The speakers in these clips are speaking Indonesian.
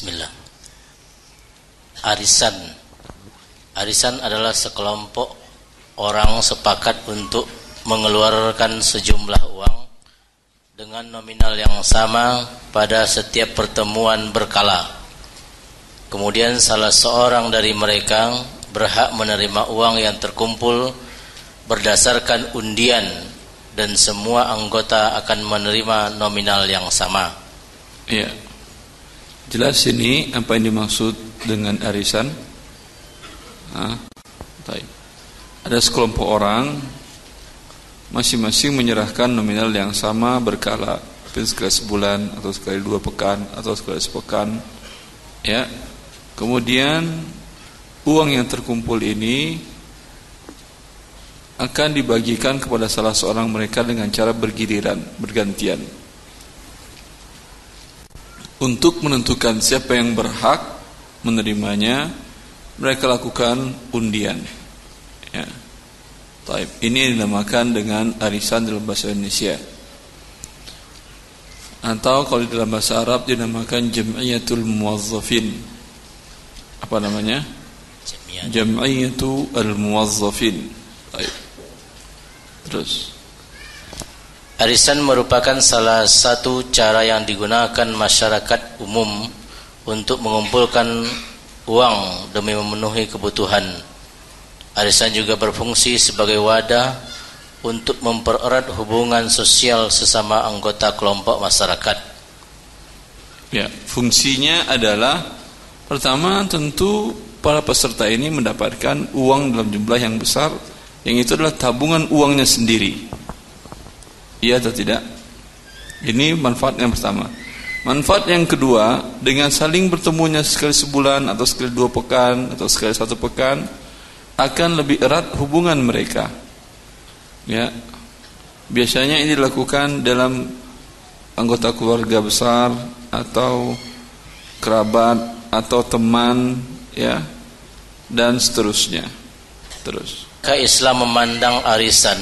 Bismillah. Arisan. Arisan adalah sekelompok orang sepakat untuk mengeluarkan sejumlah uang dengan nominal yang sama pada setiap pertemuan berkala. Kemudian salah seorang dari mereka berhak menerima uang yang terkumpul berdasarkan undian dan semua anggota akan menerima nominal yang sama. Iya. Jelas ini apa yang dimaksud dengan arisan? Nah, Ada sekelompok orang masing-masing menyerahkan nominal yang sama berkala, mungkin sekali sebulan atau sekali dua pekan atau sekali sepekan. Ya. Kemudian uang yang terkumpul ini akan dibagikan kepada salah seorang mereka dengan cara bergiliran, bergantian untuk menentukan siapa yang berhak menerimanya mereka lakukan undian. Ya. Taib. ini dinamakan dengan arisan dalam bahasa Indonesia. Atau kalau dalam bahasa Arab dinamakan jam'iyatul muwazzafin. Apa namanya? Jam'iyatul muwazzafin terus Arisan merupakan salah satu cara yang digunakan masyarakat umum untuk mengumpulkan uang demi memenuhi kebutuhan. Arisan juga berfungsi sebagai wadah untuk mempererat hubungan sosial sesama anggota kelompok masyarakat. Ya, fungsinya adalah pertama tentu para peserta ini mendapatkan uang dalam jumlah yang besar yang itu adalah tabungan uangnya sendiri Iya atau tidak? Ini manfaat yang pertama. Manfaat yang kedua, dengan saling bertemunya sekali sebulan atau sekali dua pekan atau sekali satu pekan, akan lebih erat hubungan mereka. Ya, biasanya ini dilakukan dalam anggota keluarga besar atau kerabat atau teman, ya, dan seterusnya. Terus. Islam memandang arisan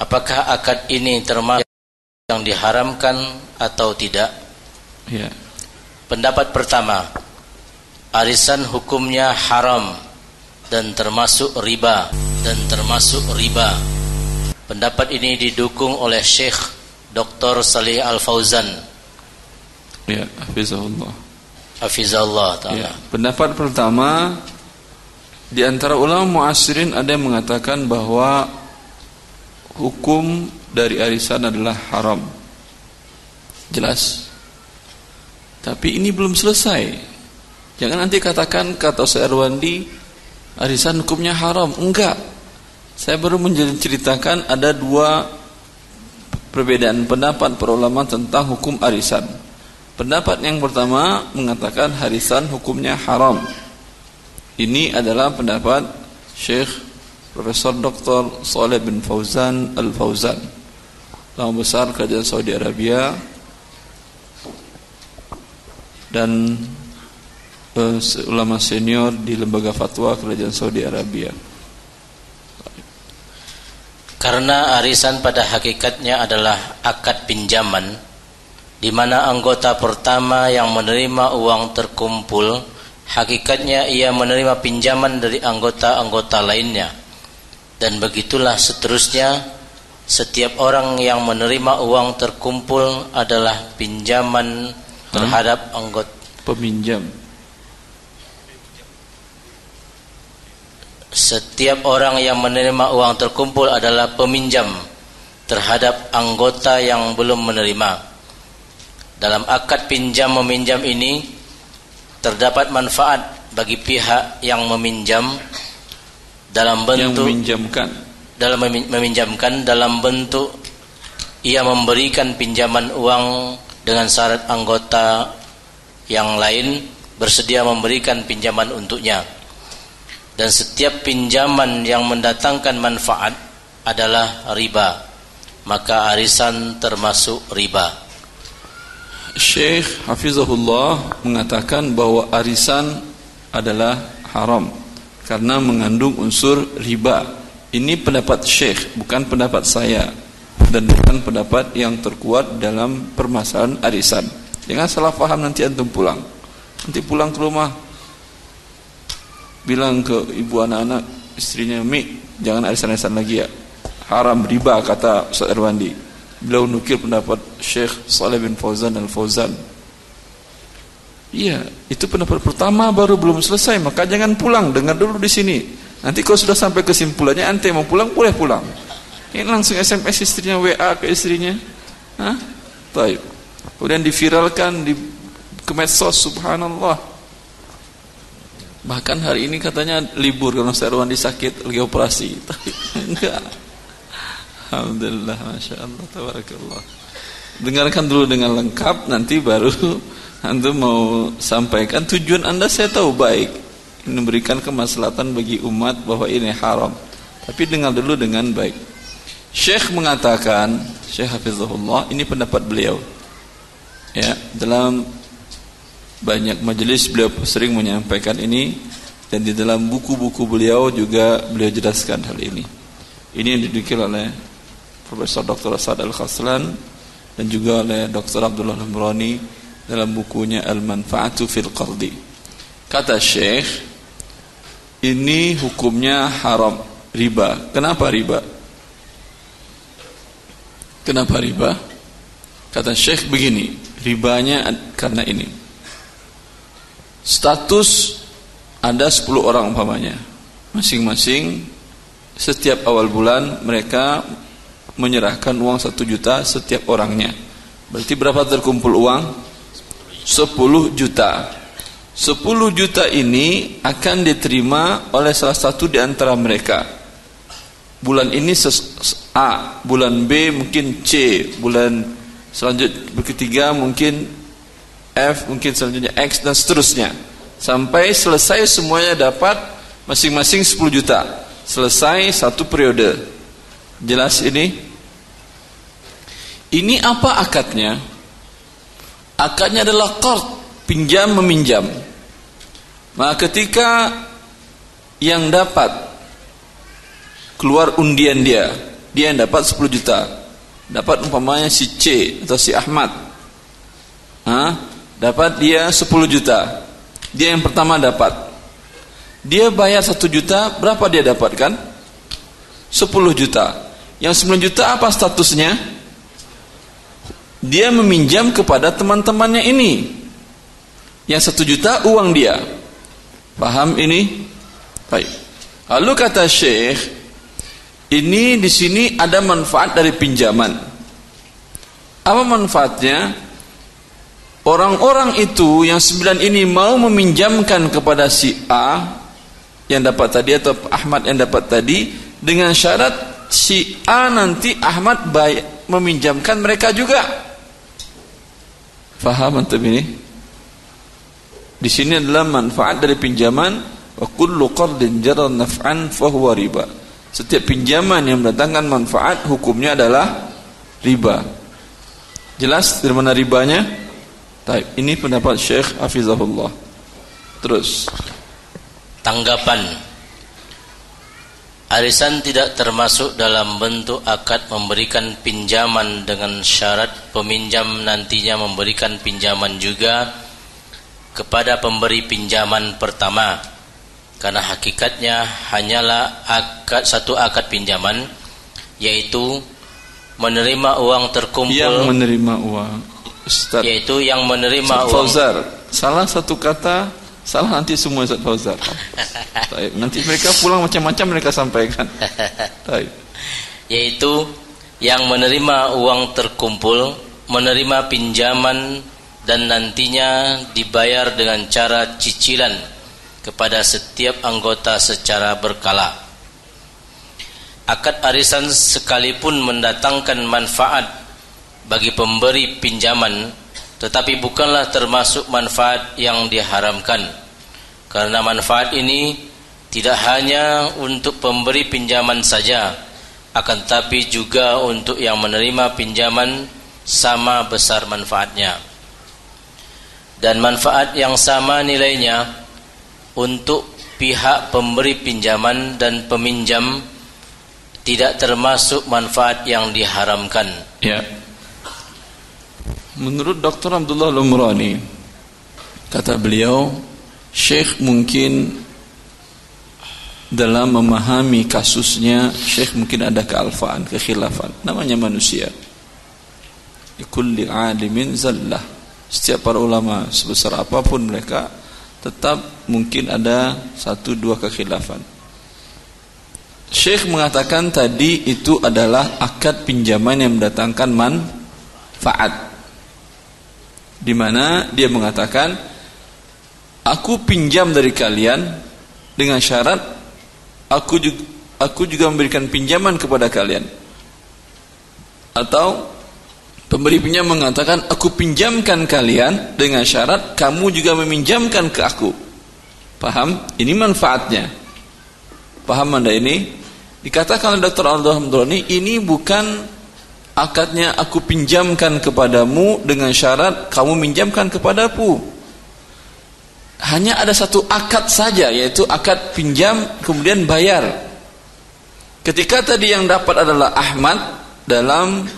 Apakah akad ini termasuk yang diharamkan atau tidak? Ya. Pendapat pertama, arisan hukumnya haram dan termasuk riba dan termasuk riba. Pendapat ini didukung oleh Syekh Dr. Salih Al Fauzan. Ya, hafizahullah. Hafizahullah taala. Ya. Pendapat pertama di antara ulama muasirin ada yang mengatakan bahwa hukum dari arisan adalah haram. Jelas. Tapi ini belum selesai. Jangan nanti katakan kata Ustaz Erwandi arisan hukumnya haram. Enggak. Saya baru menceritakan ada dua perbedaan pendapat para tentang hukum arisan. Pendapat yang pertama mengatakan arisan hukumnya haram. Ini adalah pendapat Syekh Profesor Dr. Saleh bin Fauzan Al-Fauzan Lama besar kerajaan Saudi Arabia Dan uh, Ulama senior di lembaga fatwa kerajaan Saudi Arabia Karena arisan pada hakikatnya adalah akad pinjaman di mana anggota pertama yang menerima uang terkumpul hakikatnya ia menerima pinjaman dari anggota-anggota lainnya dan begitulah seterusnya setiap orang yang menerima uang terkumpul adalah pinjaman terhadap anggota peminjam. Setiap orang yang menerima uang terkumpul adalah peminjam terhadap anggota yang belum menerima. Dalam akad pinjam meminjam ini terdapat manfaat bagi pihak yang meminjam dalam bentuk yang meminjamkan. dalam meminjamkan dalam bentuk ia memberikan pinjaman uang dengan syarat anggota yang lain bersedia memberikan pinjaman untuknya. Dan setiap pinjaman yang mendatangkan manfaat adalah riba. Maka arisan termasuk riba. Syekh Hafizahullah mengatakan bahwa arisan adalah haram karena mengandung unsur riba. Ini pendapat Syekh, bukan pendapat saya dan bukan pendapat yang terkuat dalam permasalahan arisan. Jangan salah paham nanti antum pulang. nanti pulang ke rumah bilang ke ibu anak-anak istrinya Mi jangan arisan-arisan lagi ya haram riba kata Ustaz Irwandi beliau nukil pendapat Syekh Saleh bin Fauzan Al-Fauzan iya itu pendapat pertama baru belum selesai maka jangan pulang dengar dulu di sini nanti kalau sudah sampai kesimpulannya ante mau pulang boleh pulang ini langsung SMS istrinya WA ke istrinya Hah? Taib. Kemudian diviralkan di ke medsos subhanallah. Bahkan hari ini katanya libur karena Ustaz Irwandi sakit lagi operasi. Tapi enggak. Alhamdulillah, Masya Allah, Tabarakallah. Dengarkan dulu dengan lengkap, nanti baru Anda mau sampaikan tujuan Anda saya tahu baik. Memberikan kemaslahatan bagi umat bahwa ini haram. Tapi dengar dulu dengan baik. Syekh mengatakan, Syekh Hafizahullah, ini pendapat beliau. Ya, dalam banyak majelis beliau sering menyampaikan ini dan di dalam buku-buku beliau juga beliau jelaskan hal ini. Ini yang didukil oleh Profesor Dr. Asad Al-Khaslan dan juga oleh Dr. Abdullah Lamrani dalam bukunya Al-Manfa'atu fil Qardi. Kata Syekh, ini hukumnya haram riba. Kenapa riba? Kenapa riba? Kata Syekh begini, ribanya karena ini status ada 10 orang umpamanya masing-masing setiap awal bulan mereka menyerahkan uang 1 juta setiap orangnya berarti berapa terkumpul uang 10 juta. 10 juta ini akan diterima oleh salah satu di antara mereka. Bulan ini A bulan B mungkin C bulan selanjutnya ketiga mungkin F mungkin selanjutnya X dan seterusnya. Sampai selesai semuanya dapat masing-masing 10 juta. Selesai satu periode. Jelas ini? Ini apa akadnya akadnya adalah qard pinjam meminjam. Maka ketika yang dapat keluar undian dia dia yang dapat 10 juta. Dapat umpamanya si C atau si Ahmad. Hah? dapat dia 10 juta. Dia yang pertama dapat. Dia bayar 1 juta berapa dia dapatkan? 10 juta. Yang 9 juta apa statusnya dia meminjam kepada teman-temannya ini. Yang 1 juta uang dia. Paham ini? Baik. Lalu kata syekh ini di sini ada manfaat dari pinjaman. Apa manfaatnya? Orang-orang itu yang sembilan ini mau meminjamkan kepada si A yang dapat tadi atau Ahmad yang dapat tadi dengan syarat si A nanti Ahmad baik meminjamkan mereka juga. Faham antum ini? Di sini adalah manfaat dari pinjaman wa kullu qardin jarra naf'an fahuwa riba. Setiap pinjaman yang mendatangkan manfaat hukumnya adalah riba. Jelas dari mana ribanya? Taib. Ini pendapat Syekh Hafizahullah. Terus. Tanggapan. Arisan tidak termasuk dalam bentuk akad memberikan pinjaman dengan syarat peminjam nantinya memberikan pinjaman juga kepada pemberi pinjaman pertama. Karena hakikatnya hanyalah akad satu akad pinjaman yaitu menerima uang terkumpul. Yang menerima uang Ustaz. Yaitu yang menerima Ustaz Fauzar salah satu kata salah nanti semua Ustaz Fauzar nanti mereka pulang macam-macam mereka sampaikan. Yaitu yang menerima uang terkumpul menerima pinjaman dan nantinya dibayar dengan cara cicilan kepada setiap anggota secara berkala. Akad arisan sekalipun mendatangkan manfaat bagi pemberi pinjaman tetapi bukanlah termasuk manfaat yang diharamkan. Karena manfaat ini tidak hanya untuk pemberi pinjaman saja akan tapi juga untuk yang menerima pinjaman sama besar manfaatnya. Dan manfaat yang sama nilainya untuk pihak pemberi pinjaman dan peminjam tidak termasuk manfaat yang diharamkan. Ya Menurut Dr. Abdullah Lumrani Kata beliau, Syekh mungkin dalam memahami kasusnya Syekh mungkin ada kealfaan, kekhilafan. Namanya manusia. Kulli alimin zallah. Setiap para ulama sebesar apa pun mereka tetap mungkin ada satu dua kekhilafan. Syekh mengatakan tadi itu adalah akad pinjaman yang mendatangkan manfaat. Di mana dia mengatakan aku pinjam dari kalian dengan syarat aku juga, aku juga memberikan pinjaman kepada kalian. Atau pemberi pinjam mengatakan aku pinjamkan kalian dengan syarat kamu juga meminjamkan ke aku. Paham? Ini manfaatnya. Paham anda ini? Dikatakan oleh Dr. Aldo Hamdroni ini bukan akadnya aku pinjamkan kepadamu dengan syarat kamu minjamkan kepadaku hanya ada satu akad saja yaitu akad pinjam kemudian bayar. Ketika tadi yang dapat adalah Ahmad dalam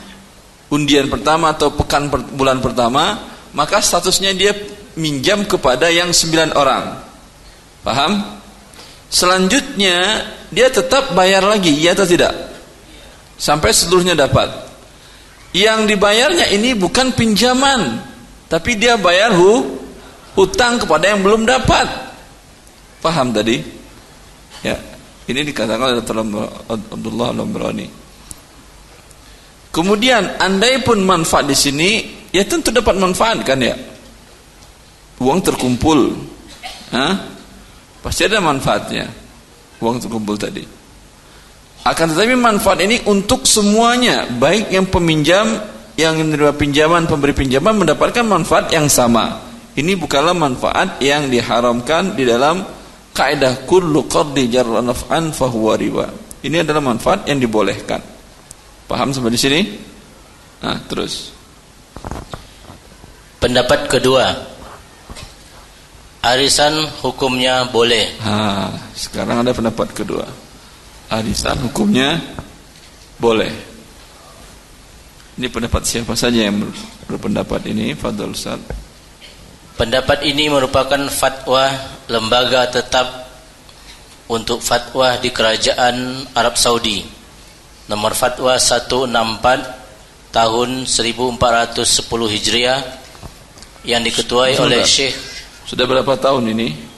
undian pertama atau pekan per, bulan pertama, maka statusnya dia minjam kepada yang sembilan orang. Paham? Selanjutnya dia tetap bayar lagi, iya atau tidak? Sampai seluruhnya dapat. Yang dibayarnya ini bukan pinjaman, tapi dia bayar hu hutang kepada yang belum dapat. Paham tadi? Ya, ini dikatakan oleh Abdullah Al-Amrani. Kemudian andai pun manfaat di sini, ya tentu dapat manfaat kan ya. Uang terkumpul. Hah? Pasti ada manfaatnya. Uang terkumpul tadi. Akan tetapi manfaat ini untuk semuanya, baik yang peminjam, yang menerima pinjaman, pemberi pinjaman mendapatkan manfaat yang sama. Ini bukanlah manfaat yang diharamkan di dalam kaidah kullu qardi jarra naf'an fahuwa riba. Ini adalah manfaat yang dibolehkan. Paham sampai di sini? Nah, terus. Pendapat kedua. Arisan hukumnya boleh. Ha, sekarang ada pendapat kedua. Arisan hukumnya boleh. Ini pendapat siapa saja yang berpendapat ini? Fadl Ustaz. Pendapat ini merupakan fatwa lembaga tetap untuk fatwa di kerajaan Arab Saudi. Nomor fatwa 164 tahun 1410 Hijriah yang diketuai Sudah. oleh Syekh Sudah berapa tahun ini?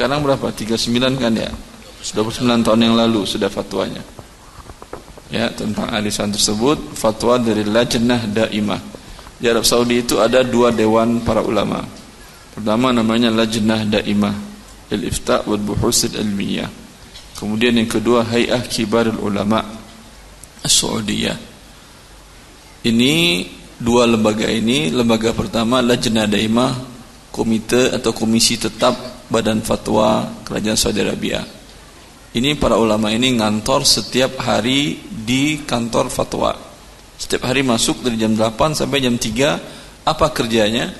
Sekarang berapa? 39 kan ya? 29 tahun yang lalu sudah fatwanya ya tentang arisan tersebut fatwa dari Lajnah Daimah. Di Arab Saudi itu ada dua dewan para ulama. Pertama namanya Lajnah Daimah Al-Ifta' wal Buhus Al-Ilmiyah. Kemudian yang kedua Hay'ah Kibarul Ulama As-Saudiyah. Ini dua lembaga ini, lembaga pertama Lajnah Daimah, komite atau komisi tetap Badan Fatwa Kerajaan Saudi Arabia. Ini para ulama ini ngantor setiap hari di kantor fatwa. Setiap hari masuk dari jam 8 sampai jam 3 apa kerjanya?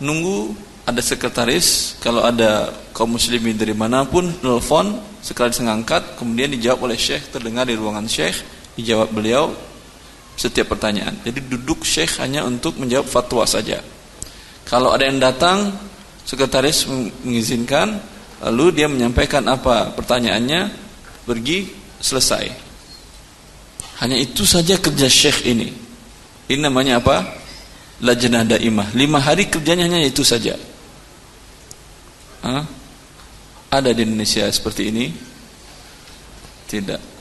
Nunggu ada sekretaris, kalau ada kaum muslimin dari mana pun nelfon, sekretaris ngangkat, kemudian dijawab oleh syekh, terdengar di ruangan syekh, dijawab beliau setiap pertanyaan. Jadi duduk syekh hanya untuk menjawab fatwa saja. Kalau ada yang datang, sekretaris mengizinkan, Lalu dia menyampaikan apa pertanyaannya, pergi selesai. Hanya itu saja kerja syekh ini. Ini namanya apa? Lajnah daimah. Lima hari kerjanya hanya itu saja. Hah? Ada di Indonesia seperti ini? Tidak.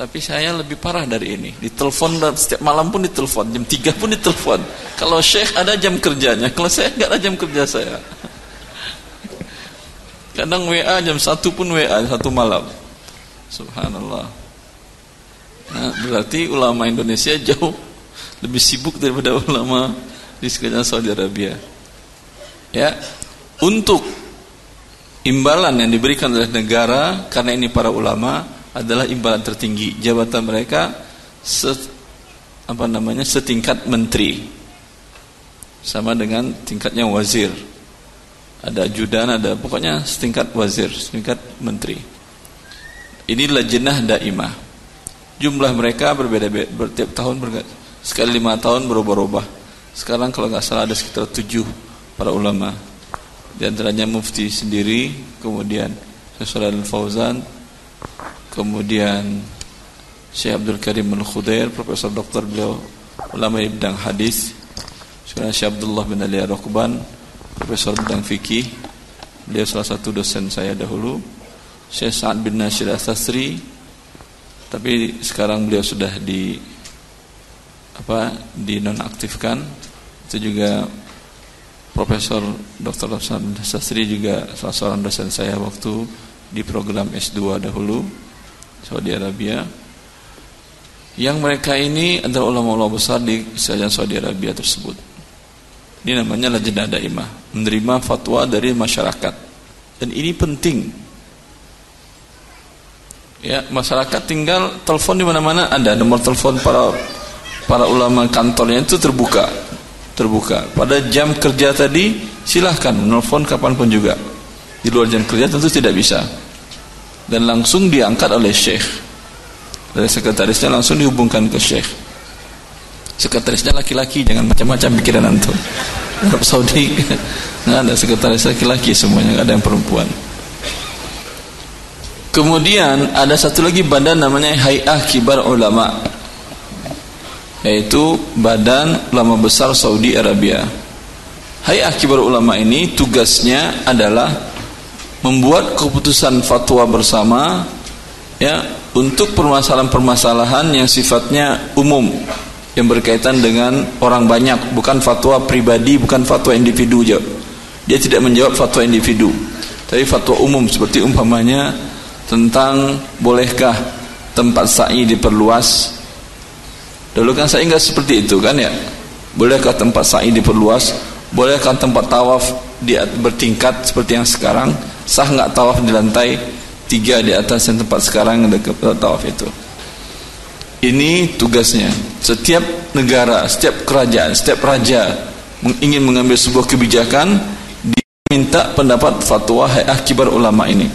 Tapi saya lebih parah dari ini. Ditelepon setiap malam pun ditelepon, jam 3 pun ditelepon. Kalau syekh ada jam kerjanya, kalau saya enggak ada jam kerja saya. Kadang WA jam satu pun WA satu malam. Subhanallah. Nah, berarti ulama Indonesia jauh lebih sibuk daripada ulama di sekitar Saudi Arabia. Ya, untuk imbalan yang diberikan oleh negara karena ini para ulama adalah imbalan tertinggi. Jabatan mereka set, apa namanya setingkat menteri sama dengan tingkatnya wazir ada ajudan, ada pokoknya setingkat wazir, setingkat menteri. Ini lajnah daimah. Jumlah mereka berbeda-beda, setiap tahun berganti. Sekali lima tahun berubah-ubah. Sekarang kalau nggak salah ada sekitar tujuh para ulama. Di antaranya mufti sendiri, kemudian Syekh Al Fauzan, kemudian Syekh Abdul Karim Al Khudair, Profesor Doktor beliau ulama bidang hadis, Syekh Abdullah bin Ali Rokban, Profesor bidang fikih, beliau salah satu dosen saya dahulu, Syekh Sa'ad bin Nasir Asasri, tapi sekarang beliau sudah di apa dinonaktifkan. Itu juga Profesor Dr. Hasan Sastri juga salah seorang dosen saya waktu di program S2 dahulu Saudi Arabia. Yang mereka ini adalah ulama-ulama besar di kerajaan Saudi Arabia tersebut. Ini namanya Lajnah Daimah menerima fatwa dari masyarakat. Dan ini penting. Ya masyarakat tinggal telepon di mana-mana. Ada nomor telepon para para ulama kantornya itu terbuka. Terbuka. Pada jam kerja tadi silahkan menelpon kapan pun juga. Di luar jam kerja tentu tidak bisa dan langsung diangkat oleh syekh. Dari sekretarisnya langsung dihubungkan ke syekh. Sekretarisnya laki-laki jangan macam-macam pikiran antum. Arab Saudi. Nggak ada sekretaris laki-laki semuanya nggak ada yang perempuan. Kemudian ada satu lagi badan namanya Hay'ah Kibar Ulama. Yaitu Badan Ulama Besar Saudi Arabia. Hai Akibar Ulama ini tugasnya adalah membuat keputusan fatwa bersama ya untuk permasalahan-permasalahan yang sifatnya umum yang berkaitan dengan orang banyak, bukan fatwa pribadi, bukan fatwa individu aja. Dia tidak menjawab fatwa individu, tapi fatwa umum seperti umpamanya tentang bolehkah tempat sa'i diperluas Dulu kan saya enggak seperti itu kan ya. Bolehkah tempat sa'i diperluas? Bolehkah tempat tawaf di bertingkat seperti yang sekarang? Sah enggak tawaf di lantai tiga di atas yang tempat sekarang dekat tawaf itu? Ini tugasnya. Setiap negara, setiap kerajaan, setiap raja ingin mengambil sebuah kebijakan diminta pendapat fatwa hayah kibar ulama ini.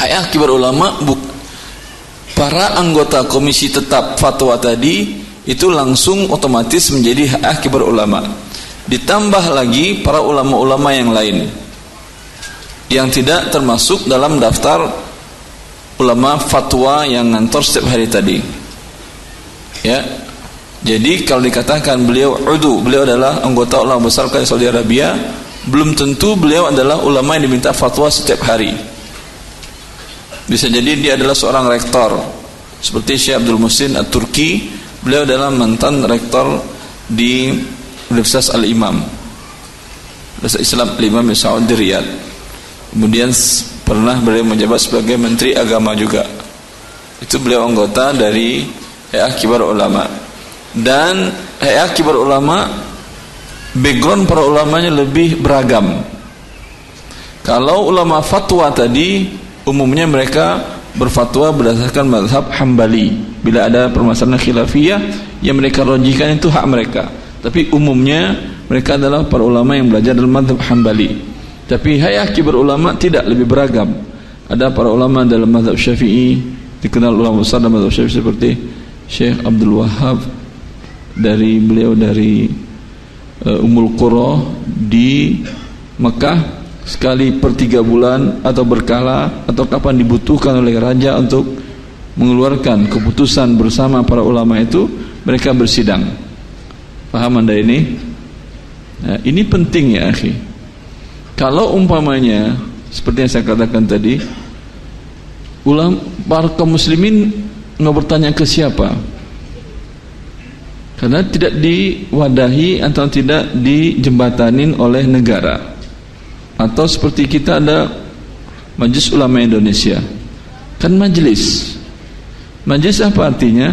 Hayah kibar ulama para anggota komisi tetap fatwa tadi itu langsung otomatis menjadi hak kibar ulama. Ditambah lagi para ulama-ulama yang lain yang tidak termasuk dalam daftar ulama fatwa yang ngantor setiap hari tadi. Ya. Jadi kalau dikatakan beliau udu, beliau adalah anggota ulama besar kerajaan Saudi Arabia, belum tentu beliau adalah ulama yang diminta fatwa setiap hari. Bisa jadi dia adalah seorang rektor seperti Syekh Abdul Musin At-Turki, beliau adalah mantan rektor di Universitas Al-Imam. Universitas Islam Al-Imam di Saudi Riyadh. Kemudian pernah beliau menjabat sebagai menteri agama juga. Itu beliau anggota dari Hayat Kibar Ulama. Dan Hayat Kibar Ulama background para ulamanya lebih beragam. Kalau ulama fatwa tadi umumnya mereka berfatwa berdasarkan mazhab Hambali. Bila ada permasalahan khilafiyah yang mereka rojihkan itu hak mereka. Tapi umumnya mereka adalah para ulama yang belajar dalam mazhab Hambali. Tapi hayah kibar ulama tidak lebih beragam. Ada para ulama dalam mazhab Syafi'i dikenal ulama besar dalam mazhab Syafi'i seperti Syekh Abdul Wahab dari beliau dari uh, Ummul Qura di Mekah. Sekali per tiga bulan atau berkala atau kapan dibutuhkan oleh raja untuk mengeluarkan keputusan bersama para ulama itu mereka bersidang. Paham anda ini? Nah, ini penting ya akhi kalau umpamanya seperti yang saya katakan tadi ulama para kaum muslimin nggak bertanya ke siapa? Karena tidak diwadahi atau tidak dijembatanin oleh negara. Atau seperti kita ada Majelis Ulama Indonesia. Kan majelis majelis apa artinya?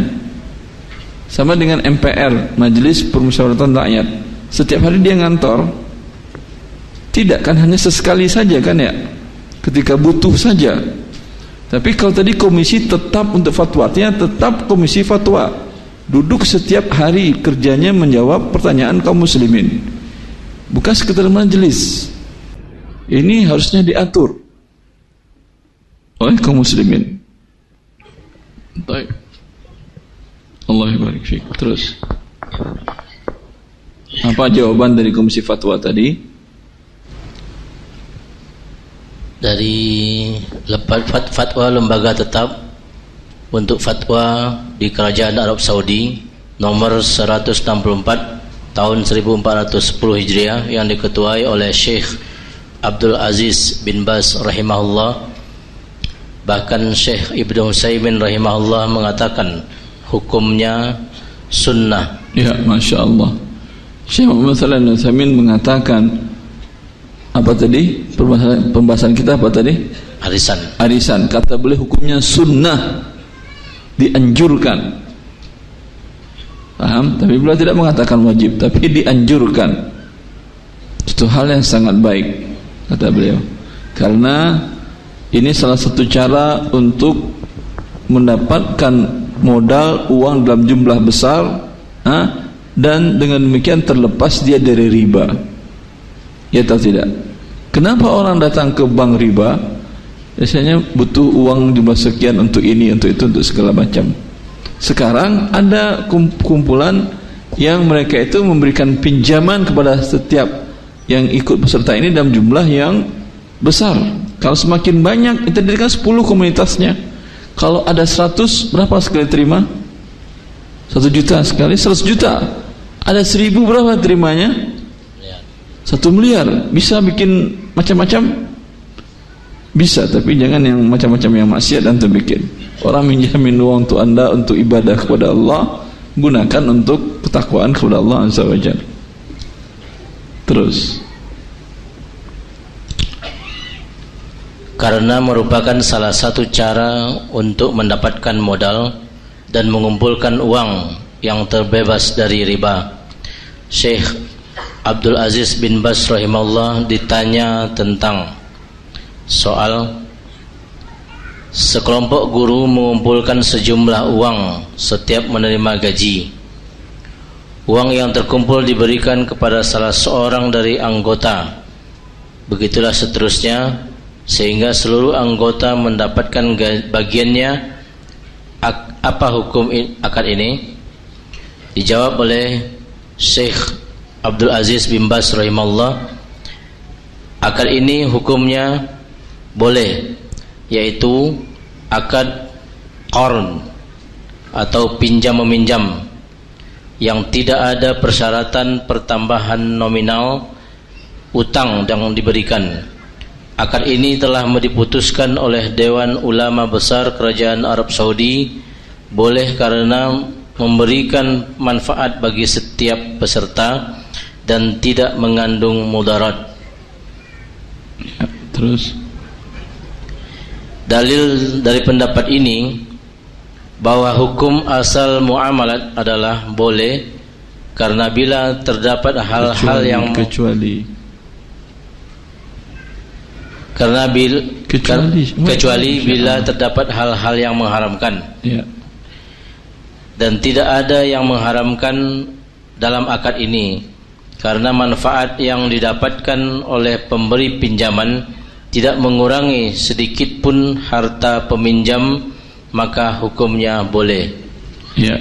Sama dengan MPR Majelis Permusyawaratan Rakyat. Setiap hari dia ngantor tidak kan hanya sesekali saja kan ya ketika butuh saja tapi kalau tadi komisi tetap untuk fatwa artinya tetap komisi fatwa duduk setiap hari kerjanya menjawab pertanyaan kaum muslimin bukan sekedar majelis ini harusnya diatur oleh kaum muslimin. Baik. Allah. Terus. Apa jawaban dari Komisi Fatwa tadi? Dari lepas fat- fatwa lembaga tetap untuk fatwa di Kerajaan Arab Saudi nomor 164 tahun 1410 Hijriah yang diketuai oleh Syekh Abdul Aziz bin Baz rahimahullah bahkan Syekh Ibnu Utsaimin rahimahullah mengatakan hukumnya sunnah Ya, Masya Allah. Syekh Muhammad Al-Utsaimin mengatakan apa tadi? Pembahasan, pembahasan kita apa tadi? arisan Arisan. Kata beliau hukumnya sunnah dianjurkan. Paham? Tapi beliau tidak mengatakan wajib, tapi dianjurkan. Itu hal yang sangat baik, kata beliau. Karena ini salah satu cara untuk mendapatkan modal uang dalam jumlah besar ha? dan dengan demikian terlepas dia dari riba. Ya atau tidak? Kenapa orang datang ke bank riba? Biasanya butuh uang jumlah sekian untuk ini, untuk itu, untuk segala macam. Sekarang ada kum- kumpulan yang mereka itu memberikan pinjaman kepada setiap yang ikut peserta ini dalam jumlah yang besar. Kalau semakin banyak, itu kan 10 komunitasnya. Kalau ada 100, berapa sekali terima? 1 juta sekali, 100 juta. Ada 1000 berapa terimanya? Satu miliar bisa bikin macam-macam. Bisa tapi jangan yang macam-macam yang maksiat dan bikin orang minjamin uang untuk anda untuk ibadah kepada Allah gunakan untuk ketakwaan kepada Allah azza wajalla terus. Karena merupakan salah satu cara untuk mendapatkan modal dan mengumpulkan uang yang terbebas dari riba. Syekh Abdul Aziz bin Bas rahimahullah ditanya tentang soal sekelompok guru mengumpulkan sejumlah uang setiap menerima gaji. Uang yang terkumpul diberikan kepada salah seorang dari anggota. Begitulah seterusnya sehingga seluruh anggota mendapatkan bagiannya apa hukum akad ini dijawab oleh Syekh Abdul Aziz bin Bas rahimahullah akad ini hukumnya boleh yaitu akad qarn atau pinjam meminjam yang tidak ada persyaratan pertambahan nominal utang yang diberikan. Akad ini telah diputuskan oleh Dewan Ulama Besar Kerajaan Arab Saudi boleh karena memberikan manfaat bagi setiap peserta dan tidak mengandung mudarat. ya, terus? Dalil dari pendapat ini bahwa hukum asal muamalat adalah boleh karena bila terdapat hal-hal yang kecuali. Karena bil Kecuali. kecuali bila terdapat hal-hal yang mengharamkan. Ya. Dan tidak ada yang mengharamkan dalam akad ini karena manfaat yang didapatkan oleh pemberi pinjaman tidak mengurangi sedikit pun harta peminjam maka hukumnya boleh Ya,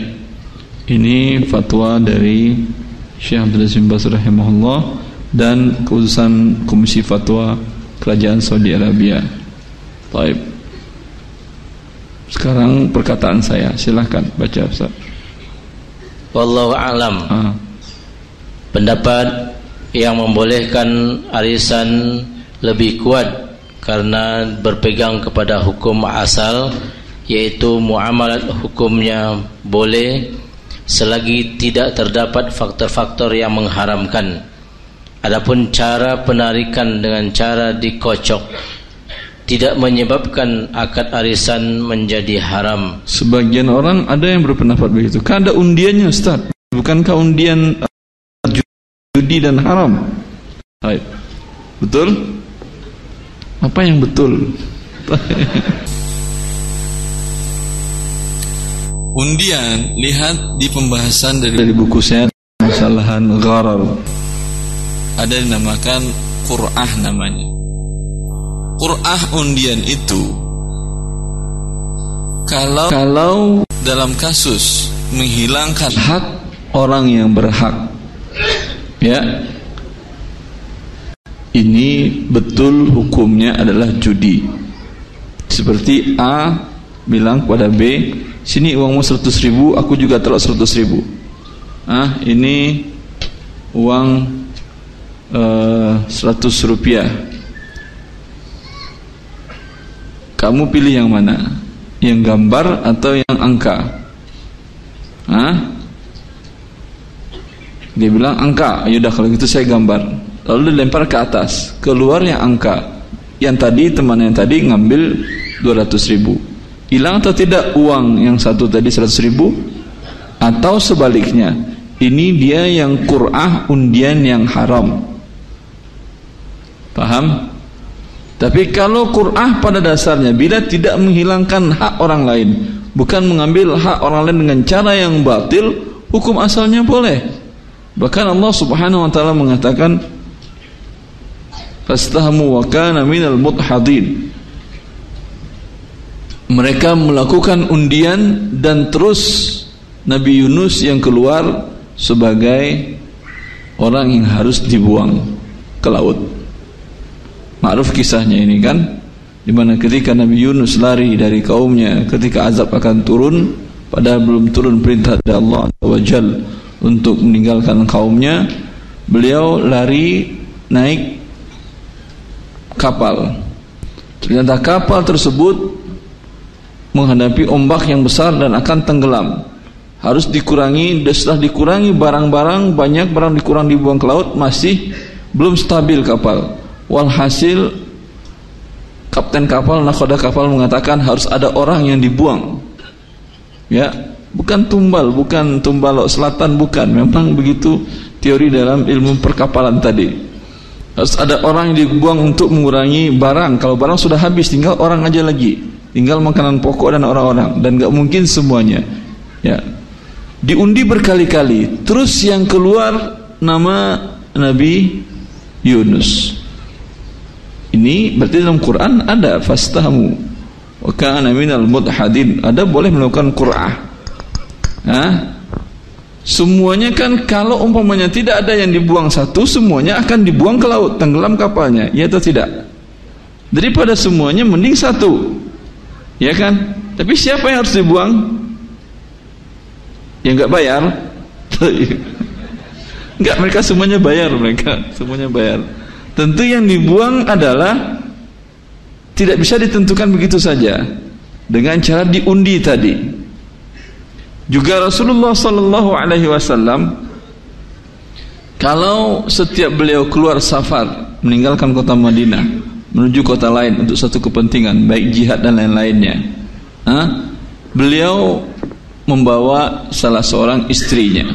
ini fatwa dari Syekh Abdul Aziz bin Baz rahimahullah dan keputusan Komisi Fatwa Kerajaan Saudi Arabia. Baik. Sekarang perkataan saya, silahkan baca Ustaz. wallahu alam Ah, pendapat yang membolehkan arisan lebih kuat karena berpegang kepada hukum asal yaitu muamalat hukumnya boleh selagi tidak terdapat faktor-faktor yang mengharamkan adapun cara penarikan dengan cara dikocok tidak menyebabkan akad arisan menjadi haram sebagian orang ada yang berpendapat begitu. Kan undiannya Ustaz. Bukankah undian judi dan haram? Baik. Betul? Apa yang betul? Undian lihat di pembahasan dari, dari buku saya kesalahan gharar. Ada dinamakan Qur'ah namanya. Qur'ah undian itu kalau kalau dalam kasus menghilangkan hak orang yang berhak Ya. Ini betul hukumnya adalah judi. Seperti A bilang kepada B, sini uangmu 100 ribu, aku juga telah 100 ribu. Ah, ini uang uh, eh, 100 rupiah. Kamu pilih yang mana? Yang gambar atau yang angka? Hah? Dia bilang angka, yaudah kalau gitu saya gambar. Lalu dilempar ke atas, keluar yang angka. Yang tadi teman yang tadi ngambil 200 ribu. Hilang atau tidak uang yang satu tadi 100 ribu? Atau sebaliknya, ini dia yang Qur'ah undian yang haram. Paham? Tapi kalau Qur'ah pada dasarnya bila tidak menghilangkan hak orang lain, bukan mengambil hak orang lain dengan cara yang batil, hukum asalnya boleh. Bahkan Allah Subhanahu wa taala mengatakan fastahamu wa kana minal mudhadin. Mereka melakukan undian dan terus Nabi Yunus yang keluar sebagai orang yang harus dibuang ke laut. Ma'ruf kisahnya ini kan di mana ketika Nabi Yunus lari dari kaumnya ketika azab akan turun padahal belum turun perintah dari Allah Azza untuk meninggalkan kaumnya beliau lari naik kapal. Ternyata kapal tersebut menghadapi ombak yang besar dan akan tenggelam. Harus dikurangi setelah dikurangi barang-barang banyak barang dikurang dibuang ke laut masih belum stabil kapal. Walhasil kapten kapal nakoda kapal mengatakan harus ada orang yang dibuang. Ya Bukan tumbal, bukan tumbal selatan, bukan. Memang begitu teori dalam ilmu perkapalan tadi. Harus ada orang yang dibuang untuk mengurangi barang. Kalau barang sudah habis, tinggal orang aja lagi. Tinggal makanan pokok dan orang-orang. Dan gak mungkin semuanya. Ya, diundi berkali-kali. Terus yang keluar nama Nabi Yunus. Ini berarti dalam Quran ada fastahamu. Wa kana minal mudhadin. Ada boleh melakukan Qur'ah. Hah? Semuanya kan kalau umpamanya tidak ada yang dibuang satu, semuanya akan dibuang ke laut, tenggelam kapalnya, ya atau tidak? Daripada semuanya mending satu. Ya kan? Tapi siapa yang harus dibuang? Yang enggak bayar? Enggak, mereka semuanya bayar mereka, semuanya bayar. Tentu yang dibuang adalah tidak bisa ditentukan begitu saja dengan cara diundi tadi. Juga Rasulullah sallallahu alaihi wasallam kalau setiap beliau keluar safar meninggalkan kota Madinah menuju kota lain untuk satu kepentingan baik jihad dan lain-lainnya. Ha? Beliau membawa salah seorang istrinya.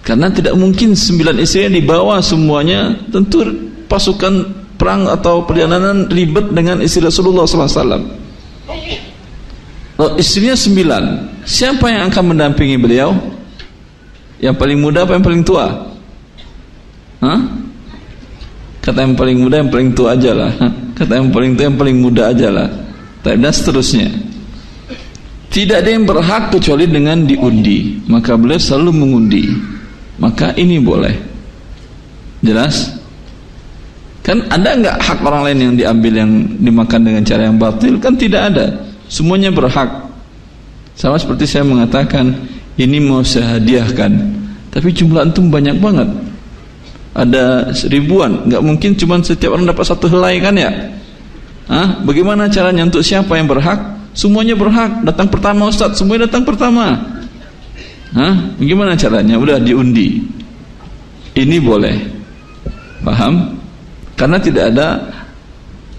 Karena tidak mungkin sembilan istri yang dibawa semuanya tentu pasukan perang atau perjalanan ribet dengan istri Rasulullah sallallahu alaihi wasallam. Oh, istrinya sembilan. Siapa yang akan mendampingi beliau? Yang paling muda apa yang paling tua? Hah? Kata yang paling muda yang paling tua aja lah. Kata yang paling tua yang paling muda aja lah. Dan seterusnya. Tidak ada yang berhak kecuali dengan diundi. Maka beliau selalu mengundi. Maka ini boleh. Jelas? Kan ada nggak hak orang lain yang diambil yang dimakan dengan cara yang batil? Kan tidak ada. Semuanya berhak. Sama seperti saya mengatakan, ini mau saya hadiahkan. Tapi jumlah antum banyak banget. Ada ribuan, nggak mungkin cuma setiap orang dapat satu helai kan ya? Hah? Bagaimana caranya untuk siapa yang berhak? Semuanya berhak. Datang pertama Ustaz, semuanya datang pertama. Hah? Bagaimana caranya? Udah diundi. Ini boleh. Paham? Karena tidak ada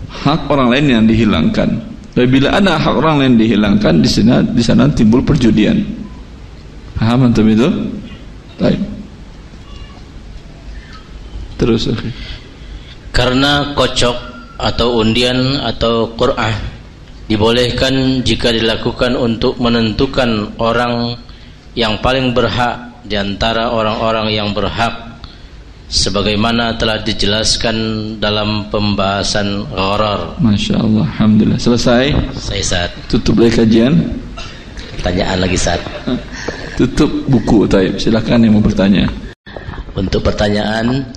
hak orang lain yang dihilangkan. Bila ada hak orang lain dihilangkan di sana di sana timbul perjudian. Paham antum itu? Baik. Terus akhi. Karena kocok atau undian atau Qur'an dibolehkan jika dilakukan untuk menentukan orang yang paling berhak di antara orang-orang yang berhak sebagaimana telah dijelaskan dalam pembahasan gharar. Masya Allah, Alhamdulillah. Selesai? Saya saat. Tutup lagi kajian. Pertanyaan lagi saat. Tutup buku, Taib. Silakan yang mau bertanya. Untuk pertanyaan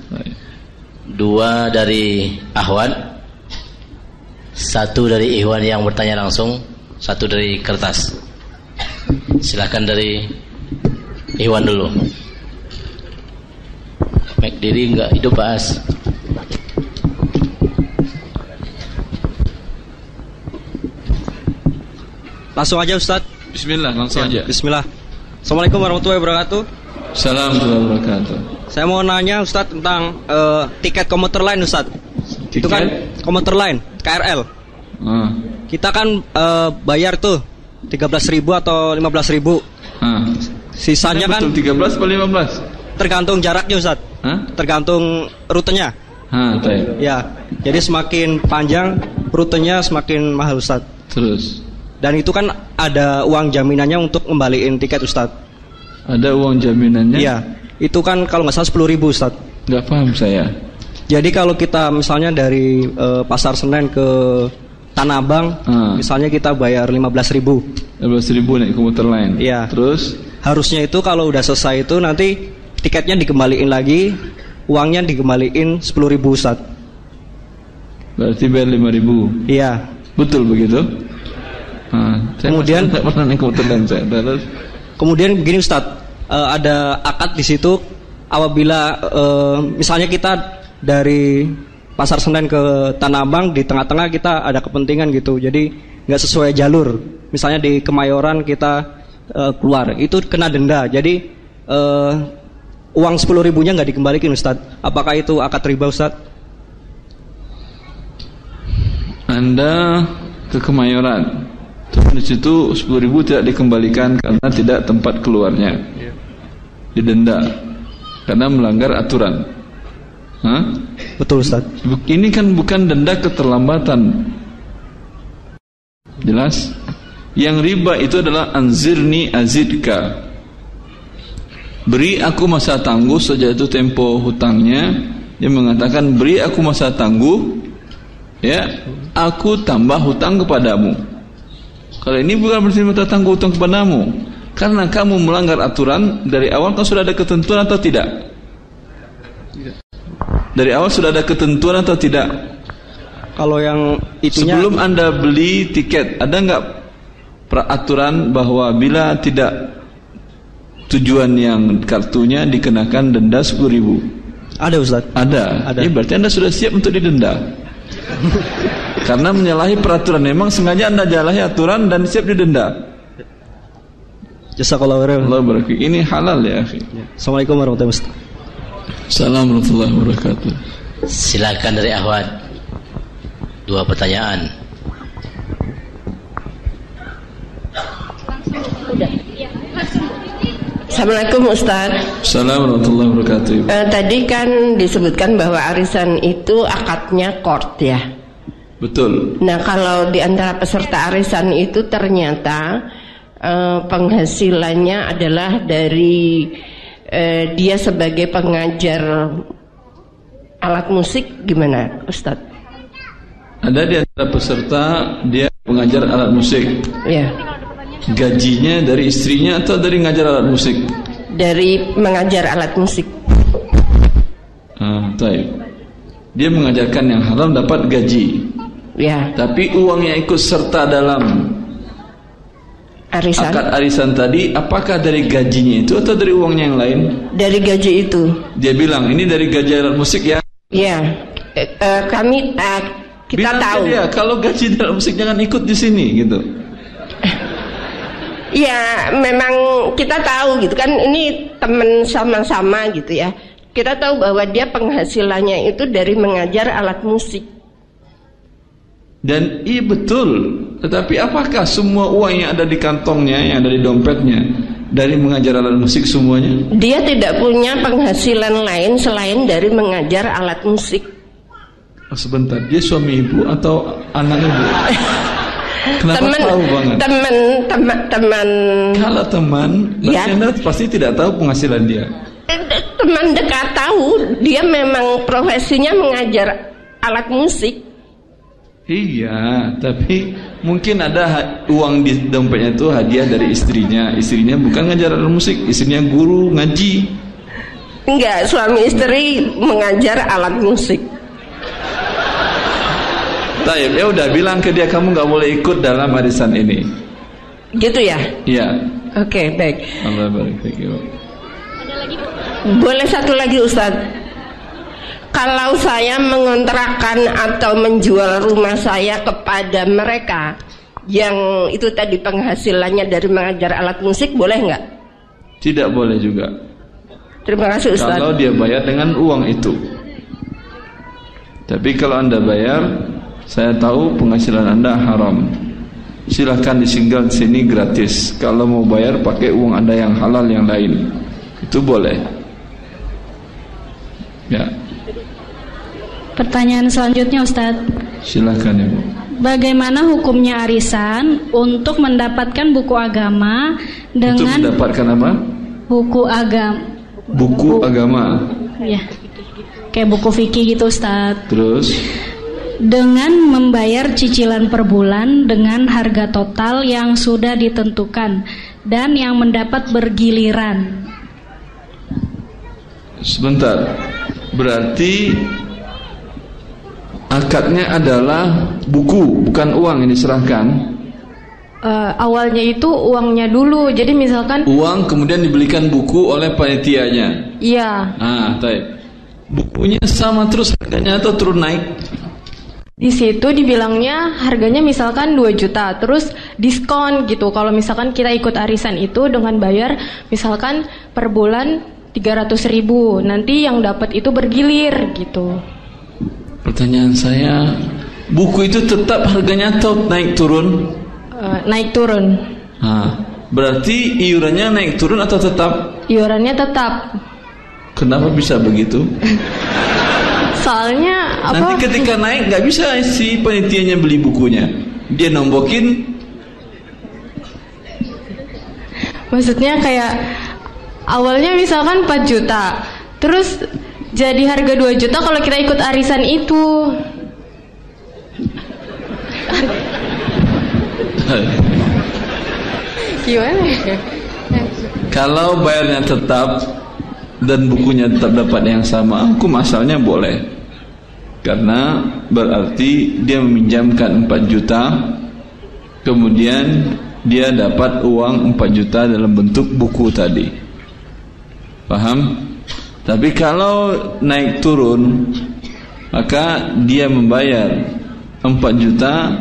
dua dari Ahwan, satu dari Ikhwan yang bertanya langsung, satu dari kertas. Silahkan dari Ikhwan dulu. Make diri enggak hidup pas. Langsung aja Ustaz. Bismillah, langsung aja. Bismillah. Assalamualaikum warahmatullahi wabarakatuh. Salam warahmatullahi wabarakatuh. Saya mau nanya Ustaz tentang eh, tiket komuter lain Ustaz. Itu kan komuter lain, KRL. Ah, Kita kan eh, bayar tuh 13.000 atau 15.000. ah. Sisanya kan Betul 13 atau 15? Tergantung jaraknya Ustaz. Hah? Tergantung rutenya. Baik. Ya. Jadi semakin panjang rutenya semakin mahal Ustaz. Terus Dan itu kan ada uang jaminannya untuk ngembaliin tiket Ustaz. ada uang jaminannya? Iya. Itu kan kalau nggak salah 10.000 Ustaz. Nggak paham saya. Jadi kalau kita misalnya dari eh, pasar Senen ke Tanah Abang, Hmm. misalnya kita bayar 15.000. 12 ribu naik komuter lain. Iya. Terus Harusnya itu kalau udah selesai itu nanti tiketnya dikembaliin lagi, uangnya dikembaliin 10.000 Ustaz. berarti bayar 5 ribu. Iya. Betul begitu? Ah, saya Kemudian- masih tak pernah naik komuter lain saya. Terus Kemudian begini Ustaz, eh, ada akad di situ apabila eh, misalnya kita dari pasar Senen ke Tanah Abang di tengah-tengah kita ada kepentingan gitu. Jadi nggak sesuai jalur. Misalnya di Kemayoran kita eh, keluar, itu kena denda. Jadi eh, uang 10 ribunya nggak dikembalikan Ustaz. Apakah itu akad riba Ustaz? Anda ke Kemayoran. Terus di situ 10 ribu tidak dikembalikan karena tidak tempat keluarnya. Didenda karena melanggar aturan. Hah? Betul Ustaz. Ini kan bukan denda keterlambatan. Jelas? Yang riba itu adalah anzirni azidka. Beri aku masa tangguh sejak itu tempo hutangnya. Dia mengatakan beri aku masa tangguh. Ya, aku tambah hutang kepadamu. Kalau ini bukan berarti minta tangguh hutang kepadamu, karena kamu melanggar aturan dari awal kan sudah ada ketentuan atau tidak? Dari awal sudah ada ketentuan atau tidak? Kalau yang itunya Sebelum anda beli tiket, ada nggak peraturan bahwa bila tidak tujuan yang kartunya dikenakan denda 10 ribu? ada Ustaz. Ada. Ada. Ya, berarti anda sudah siap untuk didenda. Karena menyalahi peraturan. Memang sengaja anda menyalahi aturan dan siap didenda. Jazakallahu khairan. Allah barakatuh. Ini halal ya. akhi. Assalamualaikum warahmatullahi wabarakatuh. Assalamualaikum warahmatullahi wabarakatuh. Silakan dari Ahwan. Dua pertanyaan. Assalamualaikum Ustaz. Assalamualaikum warahmatullahi wabarakatuh. Eh, tadi kan disebutkan bahwa arisan itu akadnya court ya. Betul. Nah kalau di antara peserta arisan itu ternyata eh, penghasilannya adalah dari eh, dia sebagai pengajar alat musik gimana Ustadz? Ada di antara peserta dia pengajar alat musik. Ya Gajinya dari istrinya atau dari ngajar alat musik? dari mengajar alat musik. Ah, taib. Dia mengajarkan yang haram dapat gaji. Ya Tapi uang yang ikut serta dalam arisan akad arisan tadi apakah dari gajinya itu atau dari uangnya yang lain? dari gaji itu. Dia bilang ini dari gaji alat musik ya. Ya eh, eh, kami eh, kita Bilang tahu. dia kalau gaji alat musik jangan ikut di sini gitu. Ya, memang kita tahu gitu kan ini teman sama-sama gitu ya. Kita tahu bahwa dia penghasilannya itu dari mengajar alat musik. Dan iya betul. Tetapi apakah semua uang yang ada di kantongnya, yang ada di dompetnya dari mengajar alat musik semuanya? Dia tidak punya penghasilan lain selain dari mengajar alat musik. Oh, sebentar, dia suami ibu atau anak ibu? Kenapa teman, tahu banget? teman, teman, teman, Kalau teman, Ya. anda pasti tidak tahu penghasilan dia. eh, teman dekat tahu dia memang profesinya mengajar alat musik. Iya, tapi mungkin ada uang di dompetnya itu hadiah dari istrinya. Istrinya bukan ngajar alat musik, istrinya guru ngaji. Enggak, suami istri mengajar alat musik. Taib, ya udah bilang ke dia kamu nggak boleh ikut dalam arisan ini. Gitu ya? Iya. Oke, baik. Allah barik fiik. Boleh satu lagi Ustaz. Kalau saya mengontrakkan atau menjual rumah saya kepada mereka yang itu tadi penghasilannya dari mengajar alat musik boleh nggak? Tidak boleh juga. Terima kasih Ustaz. Kalau dia bayar dengan uang itu. Tapi kalau anda bayar, saya tahu penghasilan anda haram. Silahkan disinggah di sini gratis. Kalau mau bayar pakai uang anda yang halal yang lain, itu boleh. Ya, Pertanyaan selanjutnya Ustadz silahkan ya Bu. Bagaimana hukumnya arisan untuk mendapatkan buku agama Untuk dengan mendapatkan apa? buku agama Buku agama. ya kayak buku fikih gitu Ustadz Terus dengan membayar cicilan per bulan dengan harga total yang sudah ditentukan dan yang mendapat bergiliran sebentar. Berarti akadnya adalah buku, bukan uang yang diserahkan. Eh, awalnya itu uangnya dulu. Jadi misalkan Uang kemudian dibelikan buku oleh panitianya. iya, Ah, baik. Bukunya sama terus harganya atau turun naik? Di situ dibilangnya harganya misalkan 2 juta, terus diskon gitu. Kalau misalkan kita ikut arisan itu dengan bayar misalkan per bulan 300 ribu, nanti yang dapat itu bergilir gitu. Pertanyaan saya, buku itu tetap harganya atau naik turun? Eh, naik turun. Ah, berarti iurannya naik turun atau tetap? Iurannya tetap. Kenapa bisa begitu? Soalnya apa? Nanti ketika naik nggak bisa si panitianya beli bukunya. Dia nombokin Maksudnya kayak awalnya misalkan 4 juta, terus jadi harga 2 juta kalau kita ikut arisan itu. Gimana ya? Kalau bayarnya tetap dan bukunya tetap dapat yang sama, hukum asalnya boleh. Karena berarti dia meminjamkan 4 juta, kemudian dia dapat uang 4 juta dalam bentuk buku tadi. Paham? Tapi kalau naik turun, maka dia membayar 4 juta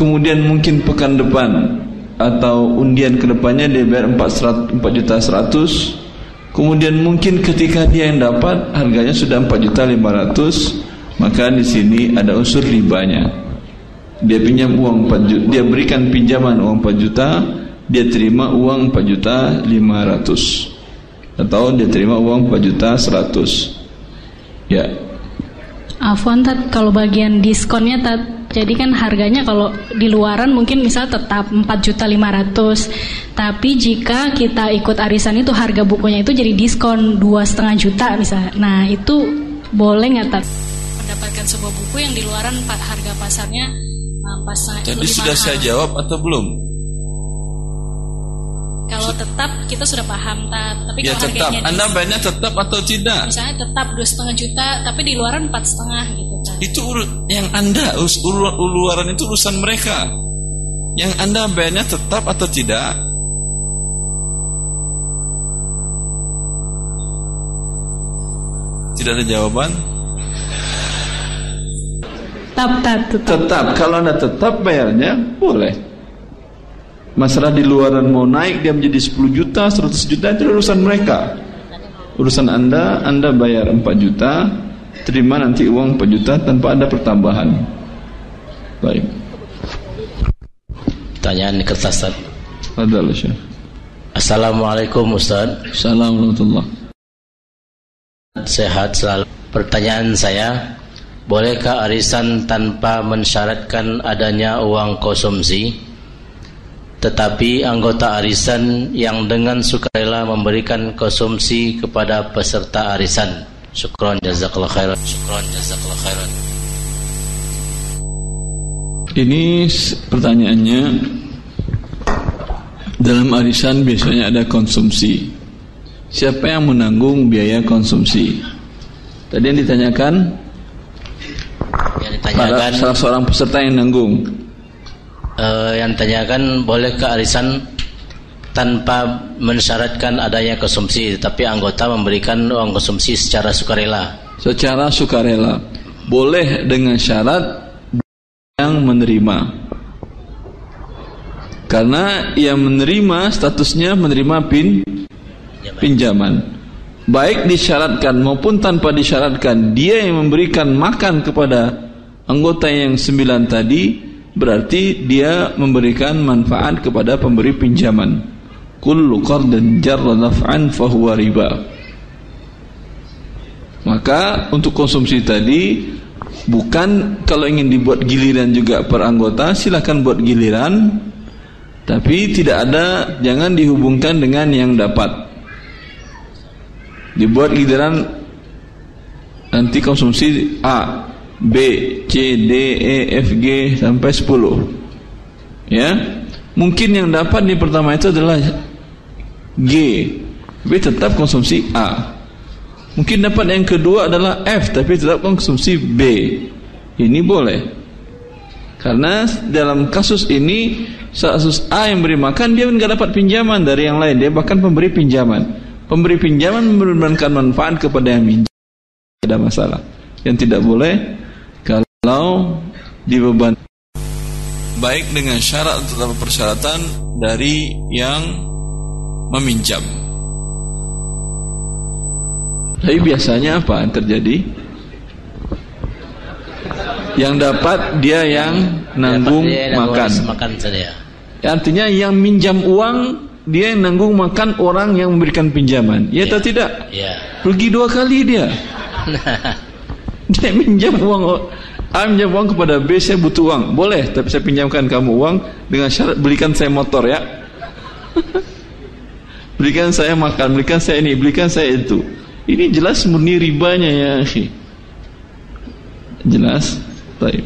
kemudian mungkin pekan depan atau undian ke depannya dia bayar 4, 4 juta 100 kemudian mungkin ketika dia yang dapat harganya sudah 4 juta 500 maka di sini ada unsur ribanya. Dia pinjam uang 4 juta dia berikan pinjaman uang 4 juta dia terima uang 4 juta 500 atau dia terima uang 4 juta 100 ya. Afwan Tat, kalau bagian diskonnya Tat, jadi kan harganya kalau di luaran mungkin misal tetap 4.500 tapi jika kita ikut arisan itu harga bukunya itu jadi diskon dua setengah juta misalnya nah itu boleh nggak Tat? mendapatkan sebuah buku yang di luaran harga pasarnya eh, pas Tadi lebih sudah saya jawab atau belum? Kalau tetap kita sudah paham Tat tapi Ya kalau tetap. harganya Anda bayarnya tetap atau tidak? misalnya tetap dua setengah juta tapi di luaran empat setengah gitu Tat. Itu yang Anda us- ulu- uluaran itu urusan mereka. Yang Anda bayarnya tetap atau tidak? Tidak ada jawaban? tetap Tat, tetap. Tetap. Kalau Anda tetap bayarnya, boleh. Masalah di luaran mau naik dia menjadi 10 juta, 100 juta itu urusan mereka. Urusan Anda, Anda bayar 4 juta, terima nanti uang 4 juta tanpa ada pertambahan. Baik. Pertanyaan di kertas Ustaz. Adalah Syekh. Assalamualaikum Ustaz. Assalamualaikum Sehat selalu. Pertanyaan saya, bolehkah arisan tanpa mensyaratkan adanya uang konsumsi? Tetapi anggota arisan yang dengan sukarela memberikan konsumsi kepada peserta arisan. Syukron jazakallah khairan. Syukron jazakallah khairan. Ini pertanyaannya dalam arisan biasanya ada konsumsi. Siapa yang menanggung biaya konsumsi? Tadi yang ditanyakan yang ditanyakan salah seorang peserta yang nanggung. Uh, yang ditanyakan boleh ke arisan tanpa mensyaratkan adanya konsumsi, tapi anggota memberikan uang konsumsi secara sukarela. Secara sukarela, boleh dengan syarat yang menerima. Karena yang menerima statusnya menerima pin pinjaman. Baik disyaratkan maupun tanpa disyaratkan, dia yang memberikan makan kepada anggota yang sembilan tadi berarti dia memberikan manfaat kepada pemberi pinjaman. Kullu qardin jarra naf'an fahuwa riba. Maka untuk konsumsi tadi bukan kalau ingin dibuat giliran juga per anggota silakan buat giliran. Tapi tidak ada jangan dihubungkan dengan yang dapat. Dibuat giliran nanti konsumsi A B C D E F G sampai 10 ya? Mungkin yang dapat di pertama itu adalah G. Tapi tetap konsumsi A. Mungkin dapat yang kedua adalah F tapi tetap konsumsi B. Ini boleh. Karena dalam kasus ini kasus A yang beri makan dia nggak dapat pinjaman dari yang lain. Dia bahkan pemberi pinjaman. Pemberi pinjaman memberikan manfaat kepada yang minjam. Tidak masalah. Yang tidak boleh kalau dibeban baik dengan syarat atau persyaratan dari yang meminjam. Tapi biasanya apa yang terjadi? Yang dapat dia yang nanggung dia makan. makan saja. Ya, artinya yang minjam uang dia yang nanggung makan orang yang memberikan pinjaman. Ya, ya. atau tidak? Ya. Rugi dua kali dia. dia minjam uang A minjam uang kepada B saya butuh uang boleh tapi saya pinjamkan kamu uang dengan syarat belikan saya motor ya berikan saya makan, berikan saya ini, berikan saya itu. Ini jelas murni ribanya ya, akhi. Jelas? Baik.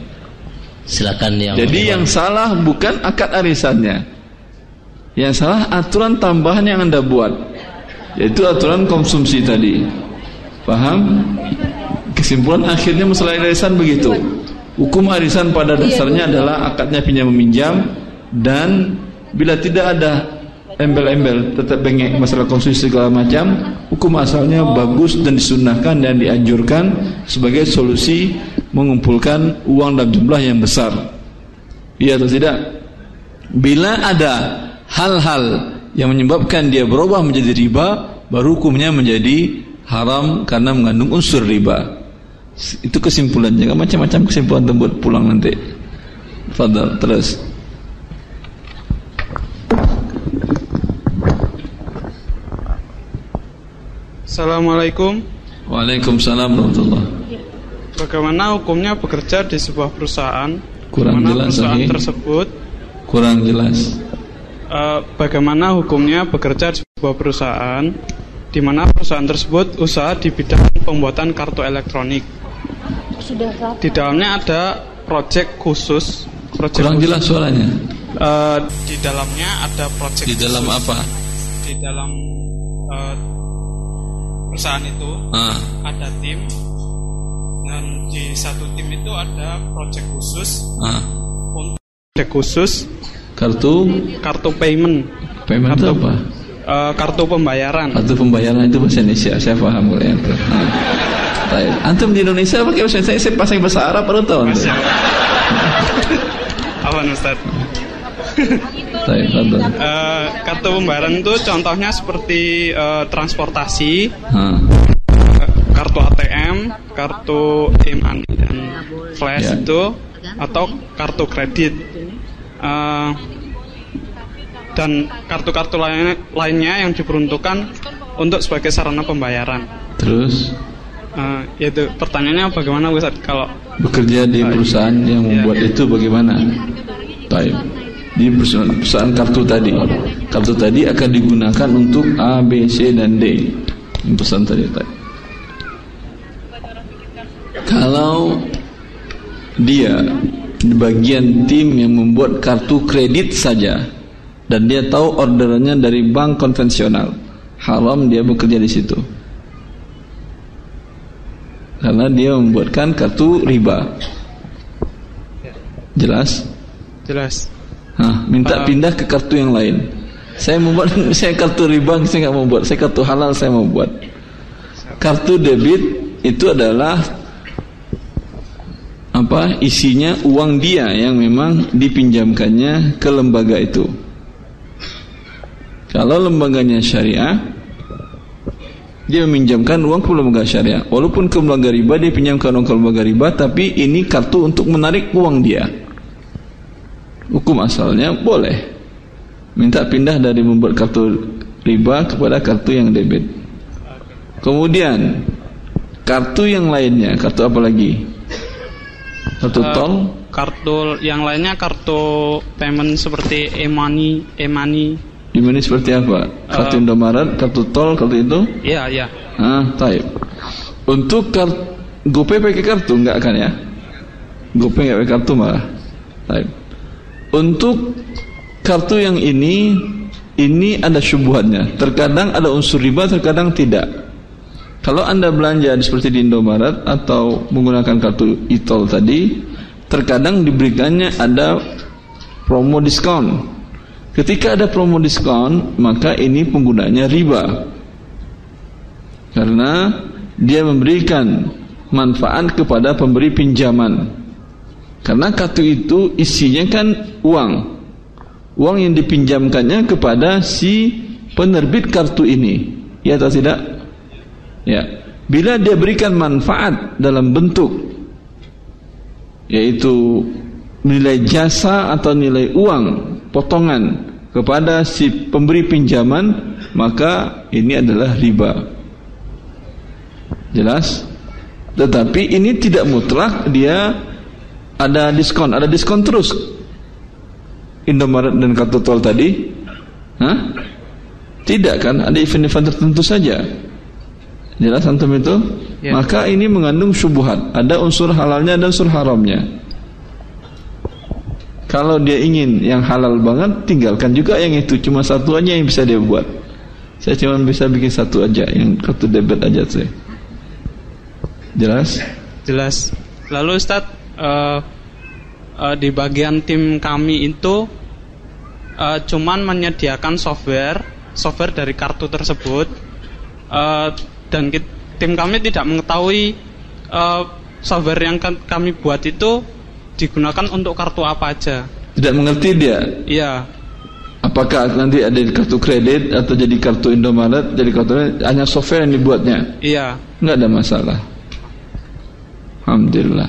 Silakan yang Jadi yang salah bukan akad arisannya. Yang salah aturan tambahan yang Anda buat. Yaitu aturan konsumsi tadi. Paham? Kesimpulan akhirnya masalah arisan begitu. Hukum arisan pada dasarnya adalah akadnya pinjam meminjam dan bila tidak ada embel-embel tetap bengek masalah konsumsi segala macam hukum asalnya bagus dan disunahkan dan dianjurkan sebagai solusi mengumpulkan uang dalam jumlah yang besar. Iya atau tidak? Bila ada hal-hal yang menyebabkan dia berubah menjadi riba baru hukumnya menjadi haram karena mengandung unsur riba itu kesimpulan jangan macam-macam kesimpulan tembut pulang nanti Fadal terus Assalamualaikum. Waalaikumsalam warahmatullahi Bagaimana hukumnya bekerja di sebuah perusahaan? Kurang jelas perusahaan tersebut kurang jelas. Uh, bagaimana hukumnya bekerja di sebuah perusahaan di mana perusahaan tersebut usaha di bidang pembuatan kartu elektronik? Di dalamnya ada proyek khusus. Project kurang khusus. jelas suaranya. Uh, di dalamnya ada proyek. Di dalam khusus. apa? Di dalam uh, perusahaan itu uh. ada tim dan di satu tim itu ada project khusus uh. untuk project khusus kartu kartu payment payment kartu, apa uh, kartu pembayaran kartu pembayaran itu bahasa Indonesia saya paham kalau itu nah. Antum di Indonesia pakai bahasa Indonesia saya pasang bahasa Arab baru tahu apa Ustaz uh, kartu pembayaran itu contohnya seperti uh, transportasi, hmm. kartu ATM, kartu e-money dan flash yeah. itu, atau kartu kredit. Uh, dan kartu-kartu lainnya, lainnya yang diperuntukkan untuk sebagai sarana pembayaran. Terus? Uh, yaitu pertanyaannya bagaimana Ustaz kalau bekerja di perusahaan yang membuat ya. itu bagaimana? Baik di perusahaan kartu tadi. Kartu tadi akan digunakan untuk A, B, C dan D. Pesan tadi tadi. Kalau dia di bagian tim yang membuat kartu kredit saja dan dia tahu orderannya dari bank konvensional haram dia bekerja di situ. Karena dia membuatkan kartu riba. Jelas? Jelas. Hah, minta uh, pindah ke kartu yang lain. Saya membuat saya kartu riba saya nggak mau buat. Saya kartu halal saya mau buat. Kartu debit itu adalah apa isinya uang dia yang memang dipinjamkannya ke lembaga itu. Kalau lembaganya syariah, dia meminjamkan uang ke lembaga syariah. Walaupun ke lembaga riba dia pinjamkan uang ke lembaga riba, tapi ini kartu untuk menarik uang dia. Hukum asalnya boleh minta pindah dari membuat kartu riba kepada kartu yang debit. Kemudian kartu yang lainnya, kartu apa lagi? Kartu uh, tol? Kartu yang lainnya kartu payment seperti e-money, e-money di seperti apa? Kartu uh, Indomaret, kartu tol, kartu itu? Iya, iya. Ah, taib. Untuk kartu GoPay pakai kartu enggak kan ya? GoPay enggak pakai kartu malah. Taib. Untuk kartu yang ini ini ada syubhatnya. Terkadang ada unsur riba, terkadang tidak. Kalau Anda belanja seperti di Indomaret atau menggunakan kartu e-tol tadi, terkadang diberikannya ada promo diskon Ketika ada promo diskon, maka ini penggunanya riba. Karena dia memberikan manfaat kepada pemberi pinjaman. Karena kartu itu isinya kan uang. Uang yang dipinjamkannya kepada si penerbit kartu ini. Ya atau tidak? Ya. Bila dia berikan manfaat dalam bentuk yaitu nilai jasa atau nilai uang potongan kepada si pemberi pinjaman maka ini adalah riba. Jelas? Tetapi ini tidak mutlak dia ada diskon ada diskon terus. Indomaret dan kartu tol tadi? Hah? tidak kan? Ada event-event tertentu saja. Jelas antum itu? Ya. maka ini mengandung syubhat. Ada unsur halalnya dan unsur haramnya kalau dia ingin yang halal banget, tinggalkan juga yang itu. Cuma satu aja yang bisa dia buat. Saya cuma bisa bikin satu aja, yang kartu debit aja saya. Jelas? Jelas. Lalu Ustadz, uh, uh, di bagian tim kami itu uh, cuman menyediakan software, software dari kartu tersebut, uh, dan tim kami tidak mengetahui uh, software yang kami buat itu digunakan untuk kartu apa aja. Tidak mengerti dia? Iya. Apakah nanti ada kartu kredit atau jadi kartu Indomaret, jadi kartu hanya software yang dibuatnya? Iya. Enggak ada masalah. Alhamdulillah.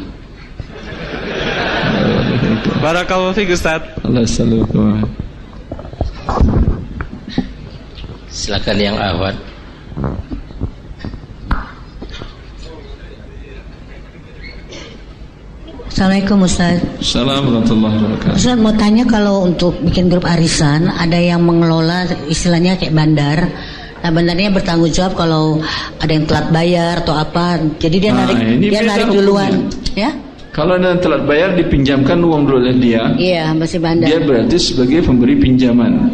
Barakallahu fiik Ustaz. Allah Silakan yang awal. Assalamualaikum Ustaz. Assalamualaikum warahmatullahi wabarakatuh. Ustaz mau tanya kalau untuk bikin grup arisan Ada yang mengelola istilahnya kayak bandar. Nah bandarnya bertanggung jawab kalau ada yang telat bayar atau apa. Jadi dia nah, narik dia narik duluan. Ya? Kalau ada yang telat bayar dipinjamkan uang dulu oleh dia. Iya masih bandar. Dia berarti sebagai pemberi pinjaman.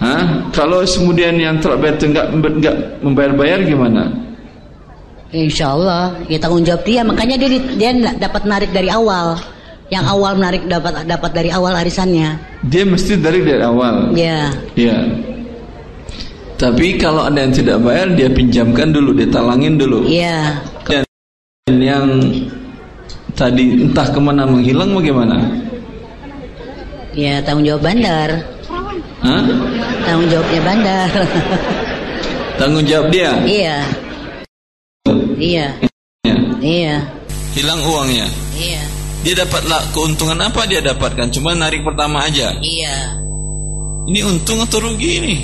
Hah? Kalau kemudian yang telat bayar itu enggak, enggak membayar-bayar gimana? Insya Allah, ya tanggung jawab dia. Makanya dia dia dapat narik dari awal. Yang awal menarik dapat dapat dari awal arisannya. Dia mesti dari dari awal. Iya. Iya. Tapi kalau ada yang tidak bayar, dia pinjamkan dulu, dia talangin dulu. Iya. Dan yang tadi entah ke mana menghilang, bagaimana? Ya tanggung jawab bandar. Hah? Tanggung jawabnya bandar. tanggung jawab dia. Iya. Iya. Ya. Iya. Hilang uangnya. Iya. Dia dapat keuntungan apa dia dapatkan? Cuma narik pertama aja. Iya. Ini untung atau rugi ini?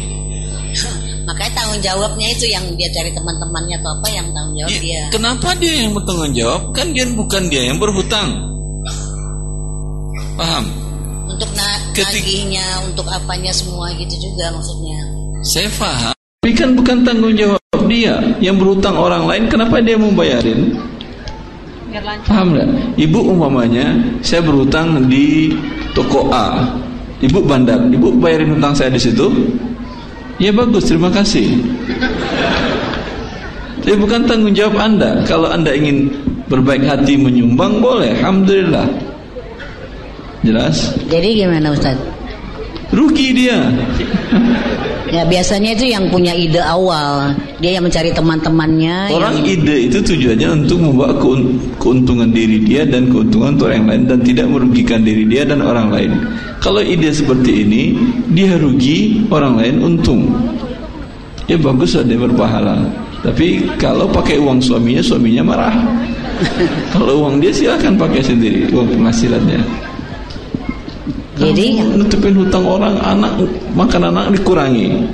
Makanya tanggung jawabnya itu yang dia cari teman-temannya atau apa yang tanggung jawab ya, dia. Kenapa dia yang bertanggung jawab? Kan dia bukan dia yang berhutang. Paham? Untuk na Ketik nagihnya, untuk apanya semua gitu juga maksudnya. Saya paham. Tapi kan bukan tanggung jawab dia yang berhutang orang lain kenapa dia mau bayarin paham nggak ibu umpamanya saya berhutang di toko A ibu bandar ibu bayarin hutang saya di situ Ya bagus, terima kasih. Tapi bukan tanggung jawab Anda. Kalau Anda ingin berbaik hati menyumbang boleh, alhamdulillah. Jelas? Jadi gimana Ustaz? Rugi dia. Ya biasanya itu yang punya ide awal, dia yang mencari teman-temannya. Orang yang... ide itu tujuannya untuk membawa keuntungan diri dia dan keuntungan untuk orang lain dan tidak merugikan diri dia dan orang lain. Kalau ide seperti ini, dia rugi, orang lain untung. Ya bagus dia berpahala. Tapi kalau pakai uang suaminya, suaminya marah. kalau uang dia silahkan pakai sendiri uang penghasilannya. Jadi nutupin hutang orang anak makan anak dikurangi.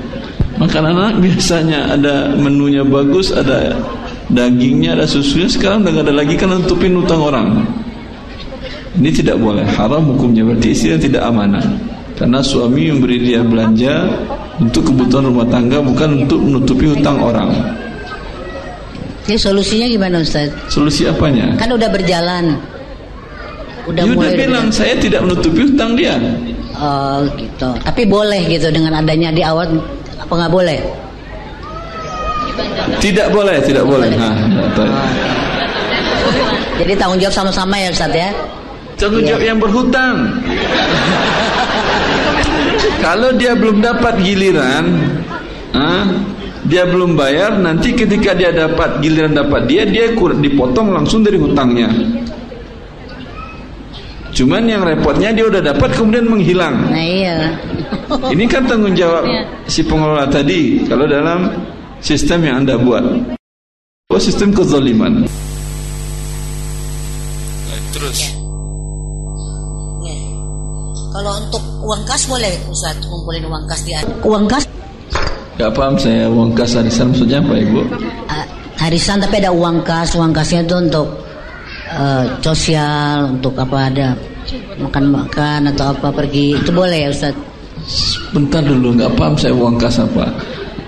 Makan anak biasanya ada menunya bagus, ada dagingnya, ada susunya. Sekarang udah ada lagi kan nutupin hutang orang. Ini tidak boleh haram hukumnya berarti istri tidak amanah. Karena suami memberi dia belanja untuk kebutuhan rumah tangga bukan untuk menutupi hutang orang. Jadi solusinya gimana Ustaz? Solusi apanya? Kan udah berjalan. Udah ya mulai bilang udah... saya tidak menutupi hutang dia. Oh gitu. Tapi boleh gitu dengan adanya di awal apa nggak boleh? Tidak boleh, tidak boleh. Nah, oh. Jadi tanggung jawab sama-sama ya Ustaz ya? Tanggung jawab iya. yang berhutang. Kalau dia belum dapat giliran, ah, dia belum bayar, nanti ketika dia dapat giliran dapat dia, dia dipotong langsung dari hutangnya. Cuman yang repotnya dia udah dapat kemudian menghilang. Nah iya. Ini kan tanggung jawab iya. si pengelola tadi kalau dalam sistem yang Anda buat. Oh sistem kezaliman. Terus. Ya. Kalau untuk uang kas boleh Ustaz kumpulin uang kas di uang kas? Gak paham saya uang kas harisan maksudnya apa Ibu? Uh, harisan tapi ada uang kas, uang kasnya itu untuk uh, sosial untuk apa ada makan-makan atau apa pergi itu boleh ya Ustaz? Bentar dulu nggak paham saya uang kas apa.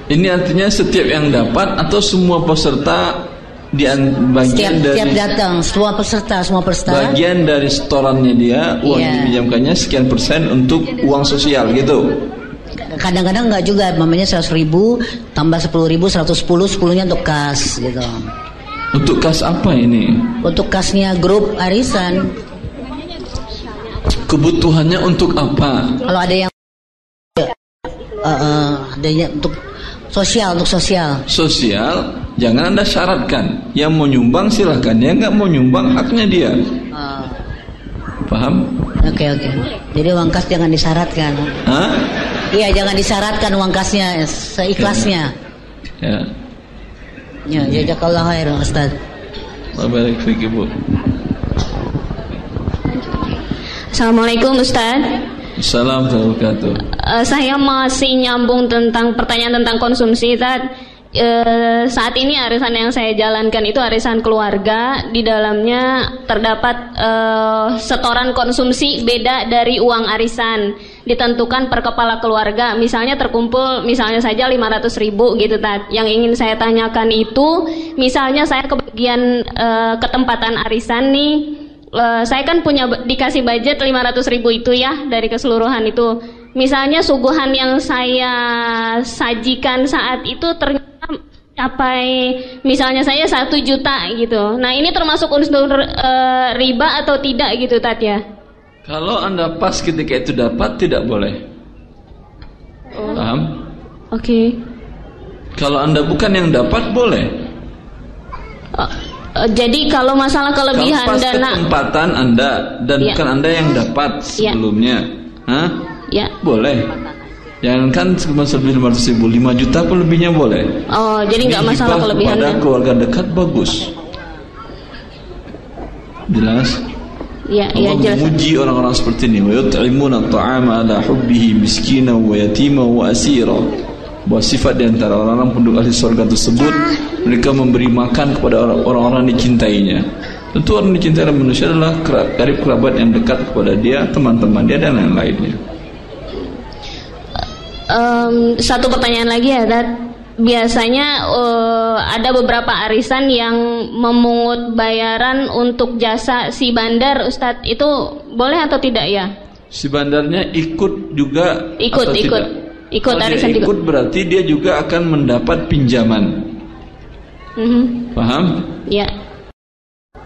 Ini artinya setiap yang dapat atau semua peserta di bagian setiap, dari setiap datang semua peserta semua peserta bagian dari setorannya dia uang yeah. dipinjamkannya sekian persen untuk uang sosial gitu kadang-kadang nggak juga mamanya seratus ribu tambah sepuluh ribu seratus sepuluh sepuluhnya untuk kas gitu untuk kas apa ini? Untuk kasnya grup arisan. Kebutuhannya untuk apa? Kalau ada yang uh, uh, adanya untuk sosial untuk sosial. Sosial, jangan anda syaratkan. Yang mau nyumbang silahkan. Yang nggak mau nyumbang haknya dia. Uh. Paham? Oke okay, oke. Okay. Jadi uang kas jangan disyaratkan. Hah? Iya jangan disyaratkan uang kasnya seikhlasnya. Ya. Ya, jazakallah khair Ustaz. Baik fikir Bu. Assalamualaikum Ustaz. Assalamualaikum warahmatullahi uh, Saya masih nyambung tentang pertanyaan tentang konsumsi Ustaz. Uh, saat ini arisan yang saya jalankan itu arisan keluarga di dalamnya terdapat uh, setoran konsumsi beda dari uang arisan ditentukan per kepala keluarga. Misalnya terkumpul misalnya saja 500 ribu gitu tat yang ingin saya tanyakan itu misalnya saya kebagian uh, ketempatan arisan nih uh, saya kan punya dikasih budget 500 ribu itu ya dari keseluruhan itu. Misalnya suguhan yang saya sajikan saat itu ternyata capai misalnya saya satu juta gitu. Nah ini termasuk unsur uh, riba atau tidak gitu tat ya kalau anda pas ketika itu dapat tidak boleh. Oh. Paham? Oke. Okay. Kalau anda bukan yang dapat boleh. Uh, uh, jadi kalau masalah kelebihan kalau pas dana kesempatan anda dan ya. bukan anda yang dapat ya. sebelumnya, Hah? Ya. Boleh. Jangan kan cuma lebih lima ratus ribu, lima juta pun lebihnya boleh. Oh, jadi nggak masalah kelebihan. Pada keluarga dekat bagus. Jelas? Ya, Allah ya, memuji orang-orang seperti ini. Wa yut'imuna at'ama ala hubbihi miskina wa yatima wa asira. Bahwa sifat di antara orang-orang penduduk ahli surga tersebut mereka memberi makan kepada orang-orang yang dicintainya. Tentu orang yang dicintai oleh manusia adalah karib kerabat yang dekat kepada dia, teman-teman dia dan lain-lainnya. Um, satu pertanyaan lagi ya, Dad biasanya uh, ada beberapa arisan yang memungut bayaran untuk jasa si bandar Ustadz itu boleh atau tidak ya? Si bandarnya ikut juga ikut ikut tidak? ikut Kalau arisan dia ikut berarti dia juga akan mendapat pinjaman. Mhm. Paham? Ya.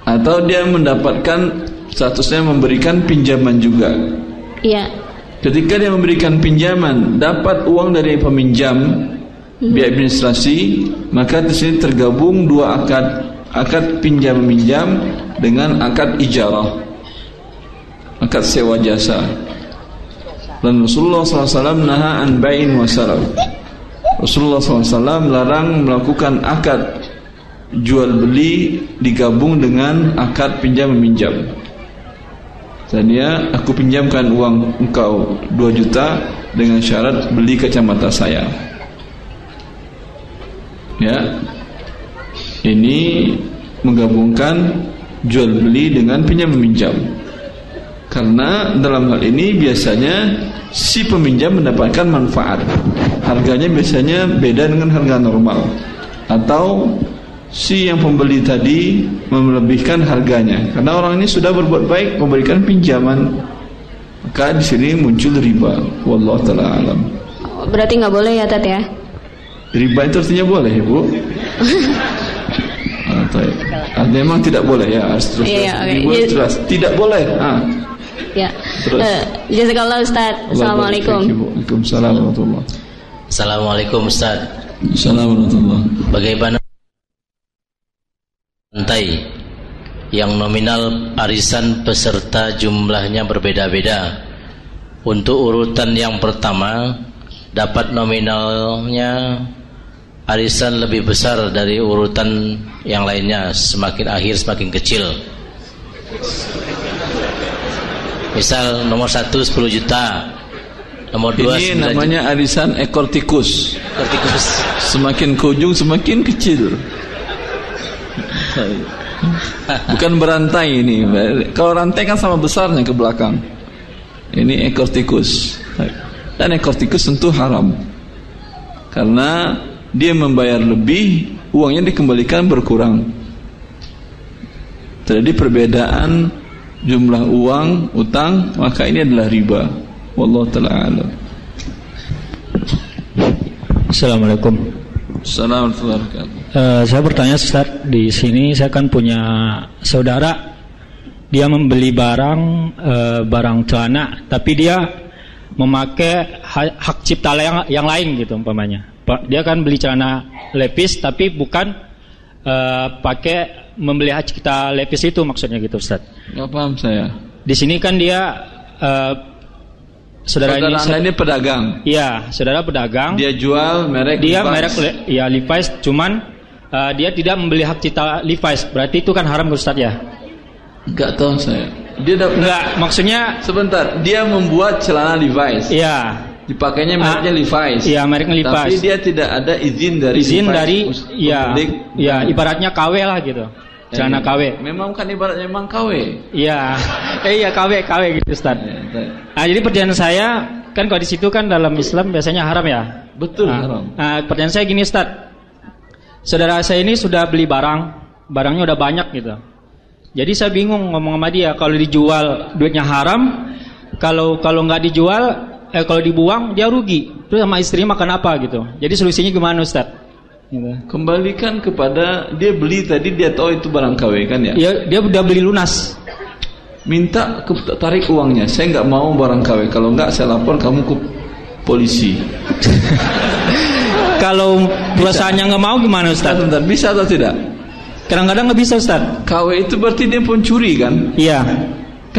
Atau dia mendapatkan statusnya memberikan pinjaman juga. Iya. Ketika dia memberikan pinjaman, dapat uang dari peminjam. Biaya administrasi, maka di sini tergabung dua akad, akad pinjam minjam dengan akad ijarah, akad sewa jasa. Dan Rasulullah SAW naha an bain wa salaf. Rasulullah SAW larang melakukan akad jual beli digabung dengan akad pinjam meminjam. Tadinya aku pinjamkan uang engkau 2 juta dengan syarat beli kacamata saya. Ya. Ini menggabungkan jual beli dengan pinjam meminjam. Karena dalam hal ini biasanya si peminjam mendapatkan manfaat. Harganya biasanya beda dengan harga normal. Atau si yang pembeli tadi melebihkan harganya karena orang ini sudah berbuat baik memberikan pinjaman maka di sini muncul riba wallahu taala alam Berarti nggak boleh ya Tat ya? Riba itu artinya boleh ibu atau artinya memang tidak boleh ya harus terus Iya, oke. riba Jadi- jelas tidak boleh ah Ya. Terus. Eh, Jazakallah Ustaz. Assalamualaikum. Waalaikumsalam warahmatullahi Assalamualaikum Ustaz. Assalamualaikum warahmatullahi Bagaimana lantai yang nominal arisan peserta jumlahnya berbeda-beda. Untuk urutan yang pertama dapat nominalnya arisan lebih besar dari urutan yang lainnya semakin akhir semakin kecil. Misal nomor satu 10 juta, nomor dua Ini 9 namanya arisan ekor tikus. juta. Tikus. Semakin ke ujung semakin kecil. Bukan berantai ini. Kalau rantai kan sama besarnya ke belakang. Ini ekor tikus. Dan ekor tikus tentu haram. Karena dia membayar lebih, uangnya dikembalikan berkurang. Terjadi perbedaan jumlah uang utang, maka ini adalah riba. Wallahu taala alam. Assalamualaikum. Assalamualaikum wabarakatuh. Eh, saya bertanya Ustaz, di sini saya kan punya saudara dia membeli barang eh, barang celana tapi dia memakai ha- hak cipta yang yang lain gitu umpamanya. Dia kan beli celana lepis tapi bukan eh, pakai membeli hak cipta lepis itu maksudnya gitu Ustaz. Gak paham saya. Di sini kan dia eh, saudara, Saudara ini Anda ini pedagang. Iya, saudara pedagang. Dia jual merek dia Levi's. merek le- ya Levi's cuman uh, dia tidak membeli hak cipta Levi's berarti itu kan haram Ustaz ya Gak tahu saya. Dia dapat enggak maksudnya sebentar. Dia membuat celana Levi's. iya Dipakainya mereknya Ah, Levi's. iya, mereknya Tapi Levi's. dia tidak ada izin dari izin Levi's dari ya ya ibaratnya KW lah gitu celana Eh, KW Memang kan ibaratnya memang KW. iya eh iya KW KW gitu Ustaz ya. nah jadi pertanyaan saya kan kalau di situ kan dalam Islam biasanya haram ya Betul Nah, haram. nah, pertanyaan saya gini Ustaz. Saudara saya ini sudah beli barang, barangnya udah banyak gitu. Jadi saya bingung ngomong sama dia, kalau dijual duitnya haram, kalau kalau nggak dijual, eh kalau dibuang dia rugi. Terus sama istri makan apa gitu. Jadi solusinya gimana Ustaz? Gitu. Kembalikan kepada dia beli tadi dia tahu itu barang KW kan ya. Ya, dia udah beli lunas. Minta ke, tarik uangnya. Saya nggak mau barang KW. Kalau nggak saya lapor kamu ke polisi. Kalau perusahaannya nggak mau gimana Ustaz? Sebentar, bisa atau tidak? Kadang-kadang nggak bisa Ustaz. KW itu berarti dia pencuri kan? Iya.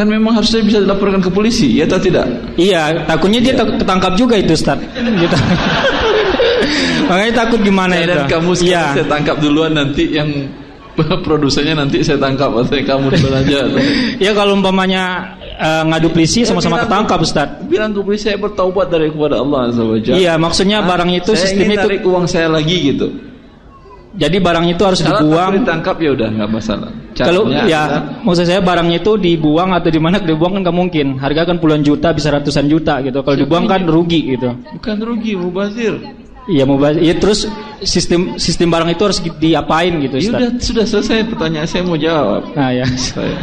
Kan memang harusnya bisa dilaporkan ke polisi, ya atau tidak? Iya, takutnya dia tak- ketangkap juga itu Ustaz. Gitu. Makanya takut gimana itu. Dan kamu sekarang Iya. saya tangkap duluan nanti yang produsennya nanti saya tangkap atau kamu duluan aja. Ya kalau umpamanya eh, ngadu polisi sama-sama bilang- ketangkap Ustaz. Bilang ke polisi saya bertaubat dari kepada Allah Azza wa Jalla. Iya, maksudnya Hah? barang itu saya sistem itu tarik uang saya lagi gitu. Jadi barang itu harus Syarat dibuang. aku ditangkap ya udah nggak masalah. Kalau ya adalah- maksud saya barangnya itu dibuang atau di mana dibuang kan nggak mungkin. Harga kan puluhan juta bisa ratusan juta gitu. Kalau dibuang kan rugi gitu. bukan rugi mubazir. Iya mau bahas- ya terus sistem sistem barang itu harus di- diapain gitu Ya Ustaz. udah sudah selesai pertanyaan saya mau jawab. Nah ya. Saya.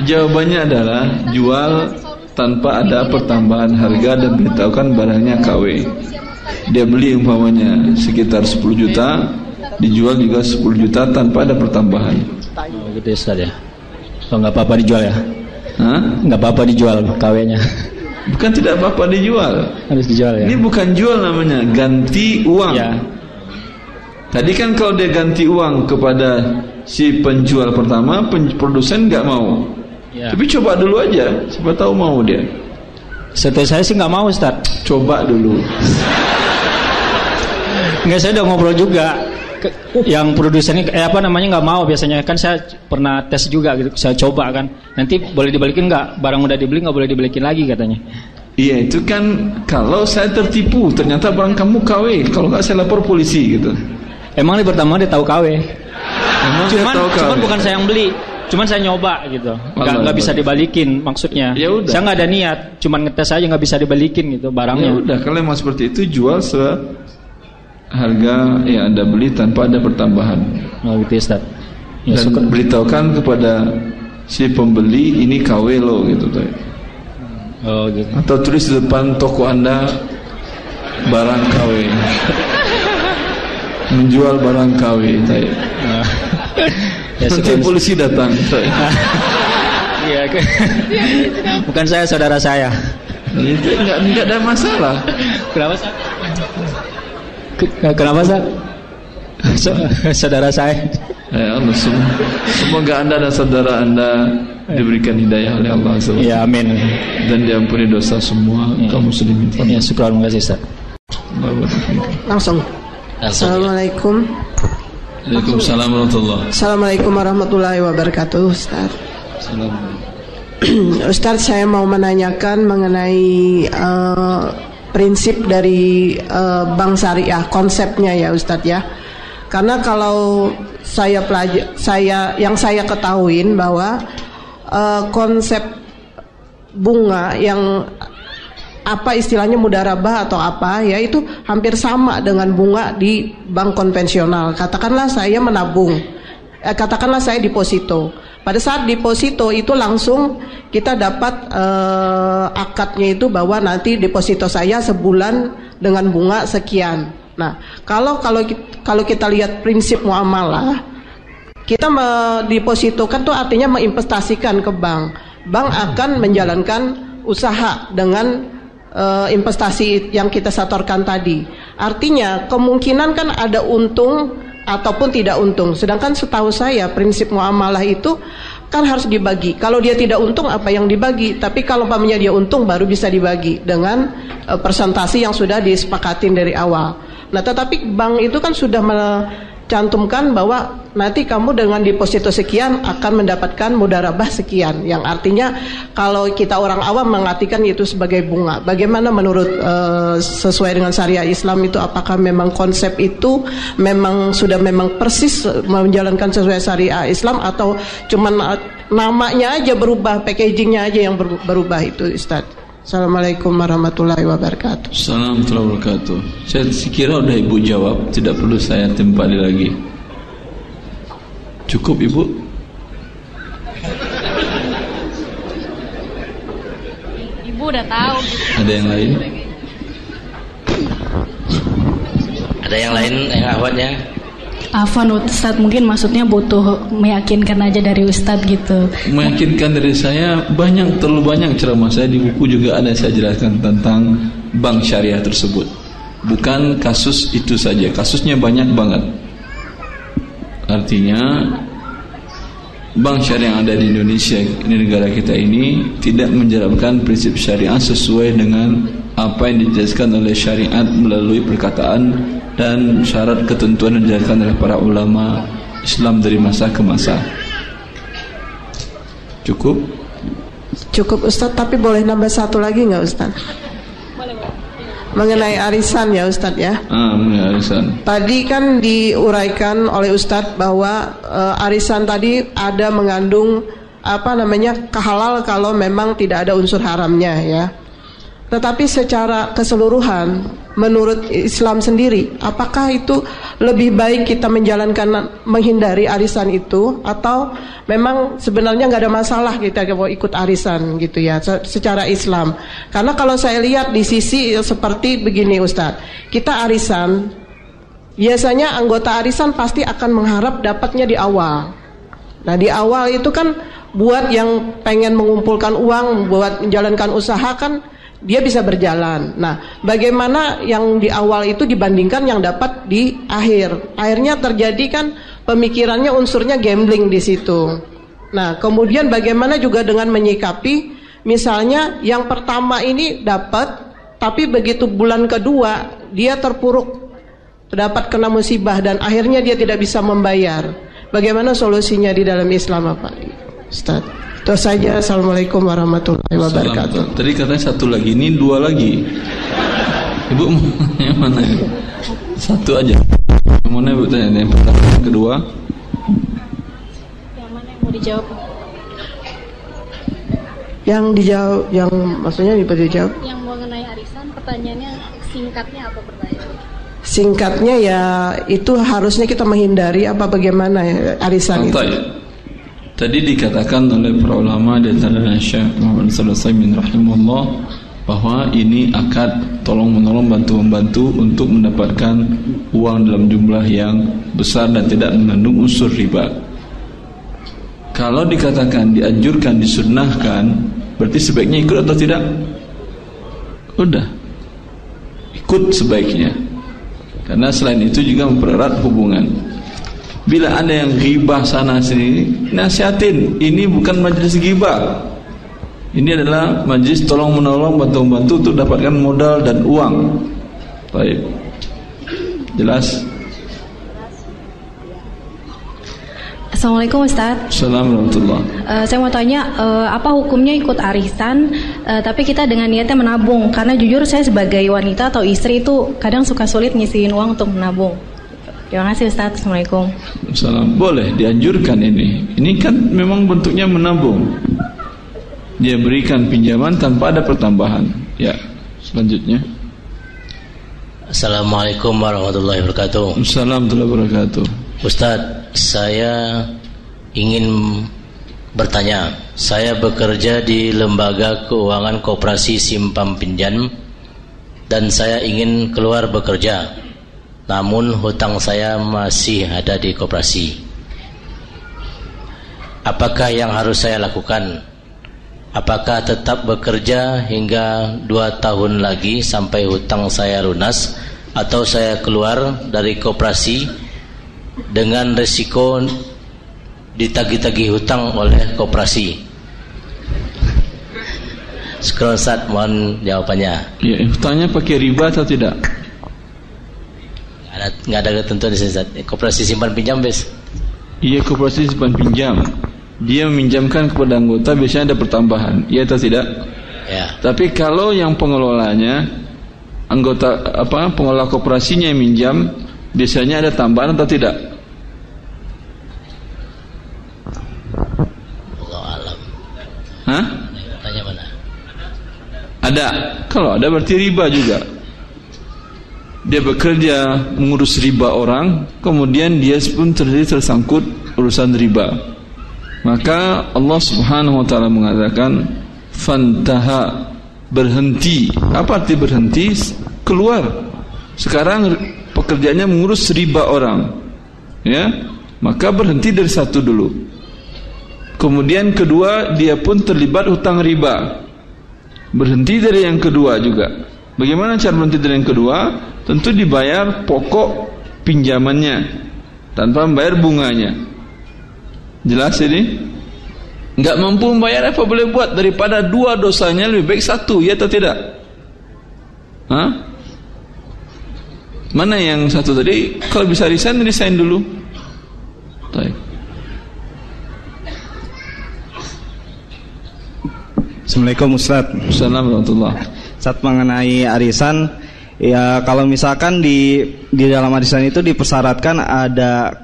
Jawabannya adalah jual tanpa ada pertambahan harga dan beritahukan barangnya KW. Dia beli umpamanya sekitar 10 juta, dijual juga 10 juta tanpa ada pertambahan. Oh, gitu ya, Ustaz ya. Oh, nggak apa-apa dijual ya? Hah? Nggak apa-apa dijual KW-nya. Bukan tidak apa-apa dijual. Harus dijual ya. Ini bukan jual namanya, ganti uang. Ya. Tadi kan kalau dia ganti uang kepada si penjual pertama, pen produsen nggak mau. Ya. Tapi coba dulu aja, siapa tahu mau dia. Setahu saya sih nggak mau Ustaz. Coba dulu. Nggak saya udah ngobrol juga. Ke- yang produsennya eh apa namanya nggak mau biasanya kan saya pernah tes juga gitu saya coba kan nanti boleh dibalikin nggak barang udah dibeli nggak boleh dibalikin lagi katanya Iya itu kan kalau saya tertipu ternyata barang kamu KW kalau nggak saya lapor polisi gitu. emang ini pertama dia tahu KW Emang dia cuman tahu cuman KW? bukan saya yang beli cuman saya nyoba gitu nggak nggak bisa dibalikin maksudnya Ya udah. saya nggak ada niat cuman ngetes aja nggak bisa dibalikin gitu Ya barangnya udah kalau emang seperti itu jual se harga yang anda beli tanpa ada pertambahan. oh gitu ya Ustaz ya, Dan syukur. beritahukan kepada si pembeli ini KW lo gitu tuh. oh gitu Atau tulis di depan toko anda barang KW. Menjual barang KW tay. Ya, Nanti polisi datang. Iya, ke- bukan saya saudara saya Itu enggak enggak ada masalah. kenapa? Ke- kenapa Ustaz? So- saudara saya Ya Allah sem- semoga anda dan saudara anda diberikan hidayah oleh Allah SWT. ya amin dan diampuni dosa semua kaum muslimin. ya syukur terima kasih Ustaz Langsung. Langsung ya. Assalamualaikum. Waalaikumsalam warahmatullahi Assalamualaikum warahmatullahi wabarakatuh, Ustaz. Ustaz, saya mau menanyakan mengenai eh, prinsip dari eh, bank syariah, konsepnya ya, Ustaz ya. Karena kalau saya pelajari, saya yang saya ketahuin bahwa eh, konsep bunga yang apa istilahnya mudarabah atau apa ya itu hampir sama dengan bunga di bank konvensional. Katakanlah saya menabung, eh, katakanlah saya deposito. Pada saat deposito itu langsung kita dapat eh, akadnya itu bahwa nanti deposito saya sebulan dengan bunga sekian. Nah, kalau kalau kalau kita lihat prinsip muamalah, kita mendepositokan tuh artinya menginvestasikan ke bank. Bank akan menjalankan usaha dengan eh, investasi yang kita setorkan tadi. Artinya kemungkinan kan ada untung ataupun tidak untung. Sedangkan setahu saya prinsip muamalah itu kan harus dibagi. Kalau dia tidak untung apa yang dibagi? Tapi kalau umpamanya dia untung baru bisa dibagi dengan eh, persentase yang sudah disepakatin dari awal. Nah, tetapi bank itu kan sudah mencantumkan bahwa nanti kamu dengan deposito sekian akan mendapatkan mudarabah sekian. Yang artinya kalau kita orang awam mengartikan itu sebagai bunga. Bagaimana menurut eh, sesuai dengan syariah Islam itu apakah memang konsep itu memang sudah memang persis menjalankan sesuai syariah Islam atau cuman eh, namanya aja berubah, packagingnya aja yang ber- berubah itu Ustaz. Assalamualaikum warahmatullahi wabarakatuh. Assalamualaikum warahmatullahi wabarakatuh. Saya kira udah ibu jawab, tidak perlu saya timpali lagi. Cukup ibu? Ibu udah tahu. Ada yang lain? Ada yang lain yang awalnya? Afwan Ustadz mungkin maksudnya butuh meyakinkan aja dari Ustadz gitu. Meyakinkan dari saya banyak terlalu banyak ceramah saya di buku juga ada saya jelaskan tentang bank syariah tersebut. Bukan kasus itu saja, kasusnya banyak banget. Artinya bank syariah yang ada di Indonesia ini negara kita ini tidak menjalankan prinsip syariah sesuai dengan apa yang dijelaskan oleh syariat melalui perkataan dan syarat ketentuan yang dijelaskan oleh para ulama Islam dari masa ke masa. Cukup? Cukup Ustadz, tapi boleh nambah satu lagi nggak Ustadz? Mengenai arisan ya Ustadz ya. Ah, arisan. Tadi kan diuraikan oleh Ustadz bahwa eh, arisan tadi ada mengandung apa namanya kehalal kalau memang tidak ada unsur haramnya ya. Tetapi secara keseluruhan menurut Islam sendiri apakah itu lebih baik kita menjalankan menghindari arisan itu? Atau memang sebenarnya nggak ada masalah kita mau ikut arisan gitu ya secara Islam? Karena kalau saya lihat di sisi seperti begini Ustadz kita arisan biasanya anggota arisan pasti akan mengharap dapatnya di awal. Nah di awal itu kan buat yang pengen mengumpulkan uang buat menjalankan usaha kan dia bisa berjalan. Nah, bagaimana yang di awal itu dibandingkan yang dapat di akhir? Akhirnya terjadi kan pemikirannya unsurnya gambling di situ. Nah, kemudian bagaimana juga dengan menyikapi misalnya yang pertama ini dapat tapi begitu bulan kedua dia terpuruk dapat kena musibah dan akhirnya dia tidak bisa membayar. Bagaimana solusinya di dalam Islam apa? Ustaz. Itu saja. Assalamualaikum warahmatullahi wabarakatuh. Tadi katanya satu lagi, ini dua lagi. Ibu mau yang mana ya? Satu aja. Yang mana ibu tanya? Yang pertama, yang kedua. Yang mana yang mau dijawab? Yang dijawab, yang maksudnya dijawab? Yang mengenai arisan, pertanyaannya singkatnya apa pertanyaan? Singkatnya ya itu harusnya kita menghindari apa bagaimana ya arisan Santai. itu. Tadi dikatakan oleh para ulama di antaranya Syekh Muhammad Sallallahu Alaihi rahimahullah bahwa ini akad tolong menolong bantu membantu untuk mendapatkan uang dalam jumlah yang besar dan tidak mengandung unsur riba. Kalau dikatakan dianjurkan disunnahkan, berarti sebaiknya ikut atau tidak? Udah, ikut sebaiknya. Karena selain itu juga mempererat hubungan. Bila ada yang ghibah sana sini, nasihatin. Ini bukan majlis ghibah. Ini adalah majlis tolong menolong, bantu membantu untuk dapatkan modal dan uang. Baik. Jelas? Assalamualaikum Ustaz Assalamualaikum uh, Saya mau tanya uh, Apa hukumnya ikut arisan uh, Tapi kita dengan niatnya menabung Karena jujur saya sebagai wanita atau istri itu Kadang suka sulit ngisiin uang untuk menabung Terima kasih Ustaz. Assalamualaikum. Salam. Boleh dianjurkan ini. Ini kan memang bentuknya menabung. Dia berikan pinjaman tanpa ada pertambahan. Ya. Selanjutnya. Assalamualaikum warahmatullahi wabarakatuh. Assalamualaikum warahmatullahi wabarakatuh. Ustaz, saya ingin bertanya. Saya bekerja di lembaga keuangan koperasi simpan pinjam dan saya ingin keluar bekerja namun hutang saya masih ada di koperasi. Apakah yang harus saya lakukan? Apakah tetap bekerja hingga dua tahun lagi sampai hutang saya lunas atau saya keluar dari koperasi dengan resiko ditagih-tagih hutang oleh koperasi? Scrollsat mohon jawabannya. Ya, hutangnya pakai riba atau tidak? Ada nggak ada ketentuan di sini koperasi simpan pinjam bes. Iya koperasi simpan pinjam. Dia meminjamkan kepada anggota biasanya ada pertambahan. Iya atau tidak? Ya. Tapi kalau yang pengelolanya anggota apa pengelola koperasinya yang minjam biasanya ada tambahan atau tidak? Allah alam. Hah? Tanya mana? Ada. Kalau ada berarti riba juga dia bekerja mengurus riba orang kemudian dia pun terjadi tersangkut urusan riba. Maka Allah Subhanahu wa taala mengatakan fantaha berhenti. Apa arti berhenti? Keluar. Sekarang pekerjaannya mengurus riba orang. Ya maka berhenti dari satu dulu. Kemudian kedua dia pun terlibat hutang riba. Berhenti dari yang kedua juga Bagaimana cara dari yang kedua? Tentu dibayar pokok pinjamannya tanpa membayar bunganya. Jelas ini? Enggak mampu membayar apa boleh buat daripada dua dosanya lebih baik satu ya atau tidak? Hah? Mana yang satu tadi? Kalau bisa resign, resign dulu. Baik. Assalamualaikum Ustaz. Assalamualaikum warahmatullahi saat mengenai arisan ya kalau misalkan di di dalam arisan itu dipersyaratkan ada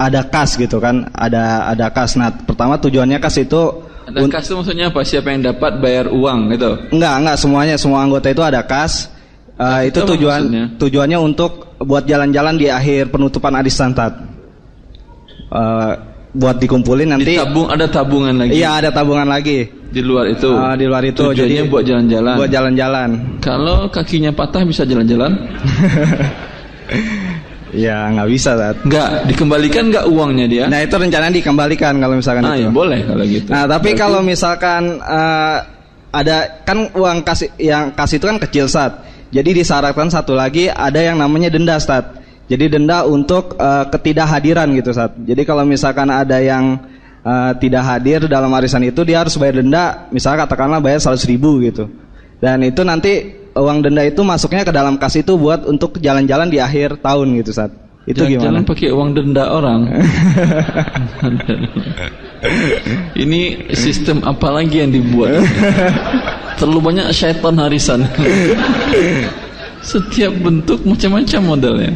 ada kas gitu kan ada ada kas nah pertama tujuannya kas itu ada kas itu maksudnya apa siapa yang dapat bayar uang gitu enggak enggak semuanya semua anggota itu ada kas Uh, itu tujuan maksudnya? tujuannya untuk buat jalan-jalan di akhir penutupan arisan tat. Uh, buat dikumpulin nanti. tabung ada tabungan lagi. Iya ada tabungan lagi. Di luar itu. Uh, di luar itu. Tujuannya jadi buat jalan-jalan. Buat jalan-jalan. Kalau kakinya patah bisa jalan-jalan? Ya nggak bisa tat. Nggak dikembalikan nggak uangnya dia? Nah itu rencana dikembalikan kalau misalkan ah, itu. Ya, boleh kalau gitu. Nah tapi Berarti... kalau misalkan uh, ada kan uang kasih yang kasih itu kan kecil saat jadi disyaratkan satu lagi ada yang namanya denda stat. Jadi denda untuk uh, ketidakhadiran gitu saat. Jadi kalau misalkan ada yang uh, tidak hadir dalam arisan itu dia harus bayar denda, misalnya katakanlah bayar 100 ribu gitu. Dan itu nanti uang denda itu masuknya ke dalam kas itu buat untuk jalan-jalan di akhir tahun gitu saat. Itu Jangan gimana? Jangan pakai uang denda orang. Ini sistem apa lagi yang dibuat? Terlalu banyak syaitan harisan. Setiap bentuk macam-macam modelnya.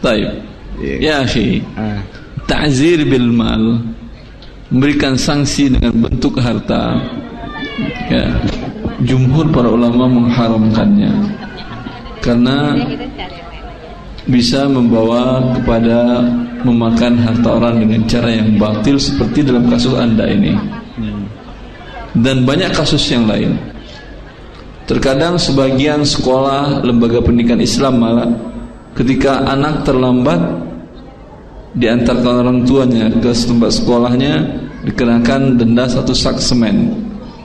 Taib. Ya, akhi. Ah. Ta'zir bil mal. Memberikan sanksi dengan bentuk harta. Ya. Jumhur para ulama mengharamkannya. Karena bisa membawa kepada memakan harta orang dengan cara yang batil seperti dalam kasus Anda ini. Dan banyak kasus yang lain. Terkadang sebagian sekolah lembaga pendidikan Islam malah ketika anak terlambat diantarkan orang tuanya ke tempat sekolahnya dikenakan denda satu sak semen.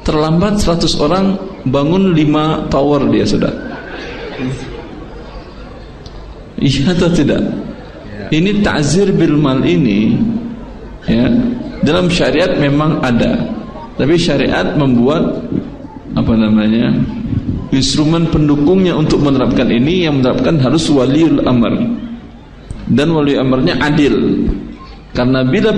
Terlambat 100 orang bangun 5 tower dia sudah. Iya atau tidak? Ini ta'zir bil mal ini ya dalam syariat memang ada. Tapi syariat membuat apa namanya? Instrumen pendukungnya untuk menerapkan ini yang menerapkan harus waliul amr. Dan wali amarnya adil. Karena bila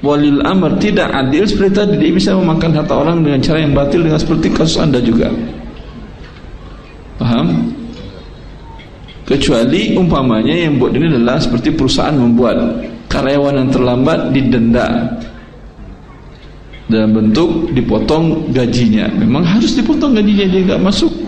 waliul amr tidak adil seperti tadi dia bisa memakan harta orang dengan cara yang batil dengan seperti kasus Anda juga. Paham? Kecuali umpamanya yang buat ini adalah seperti perusahaan membuat karyawan yang terlambat didenda dalam bentuk dipotong gajinya. Memang harus dipotong gajinya dia nggak masuk.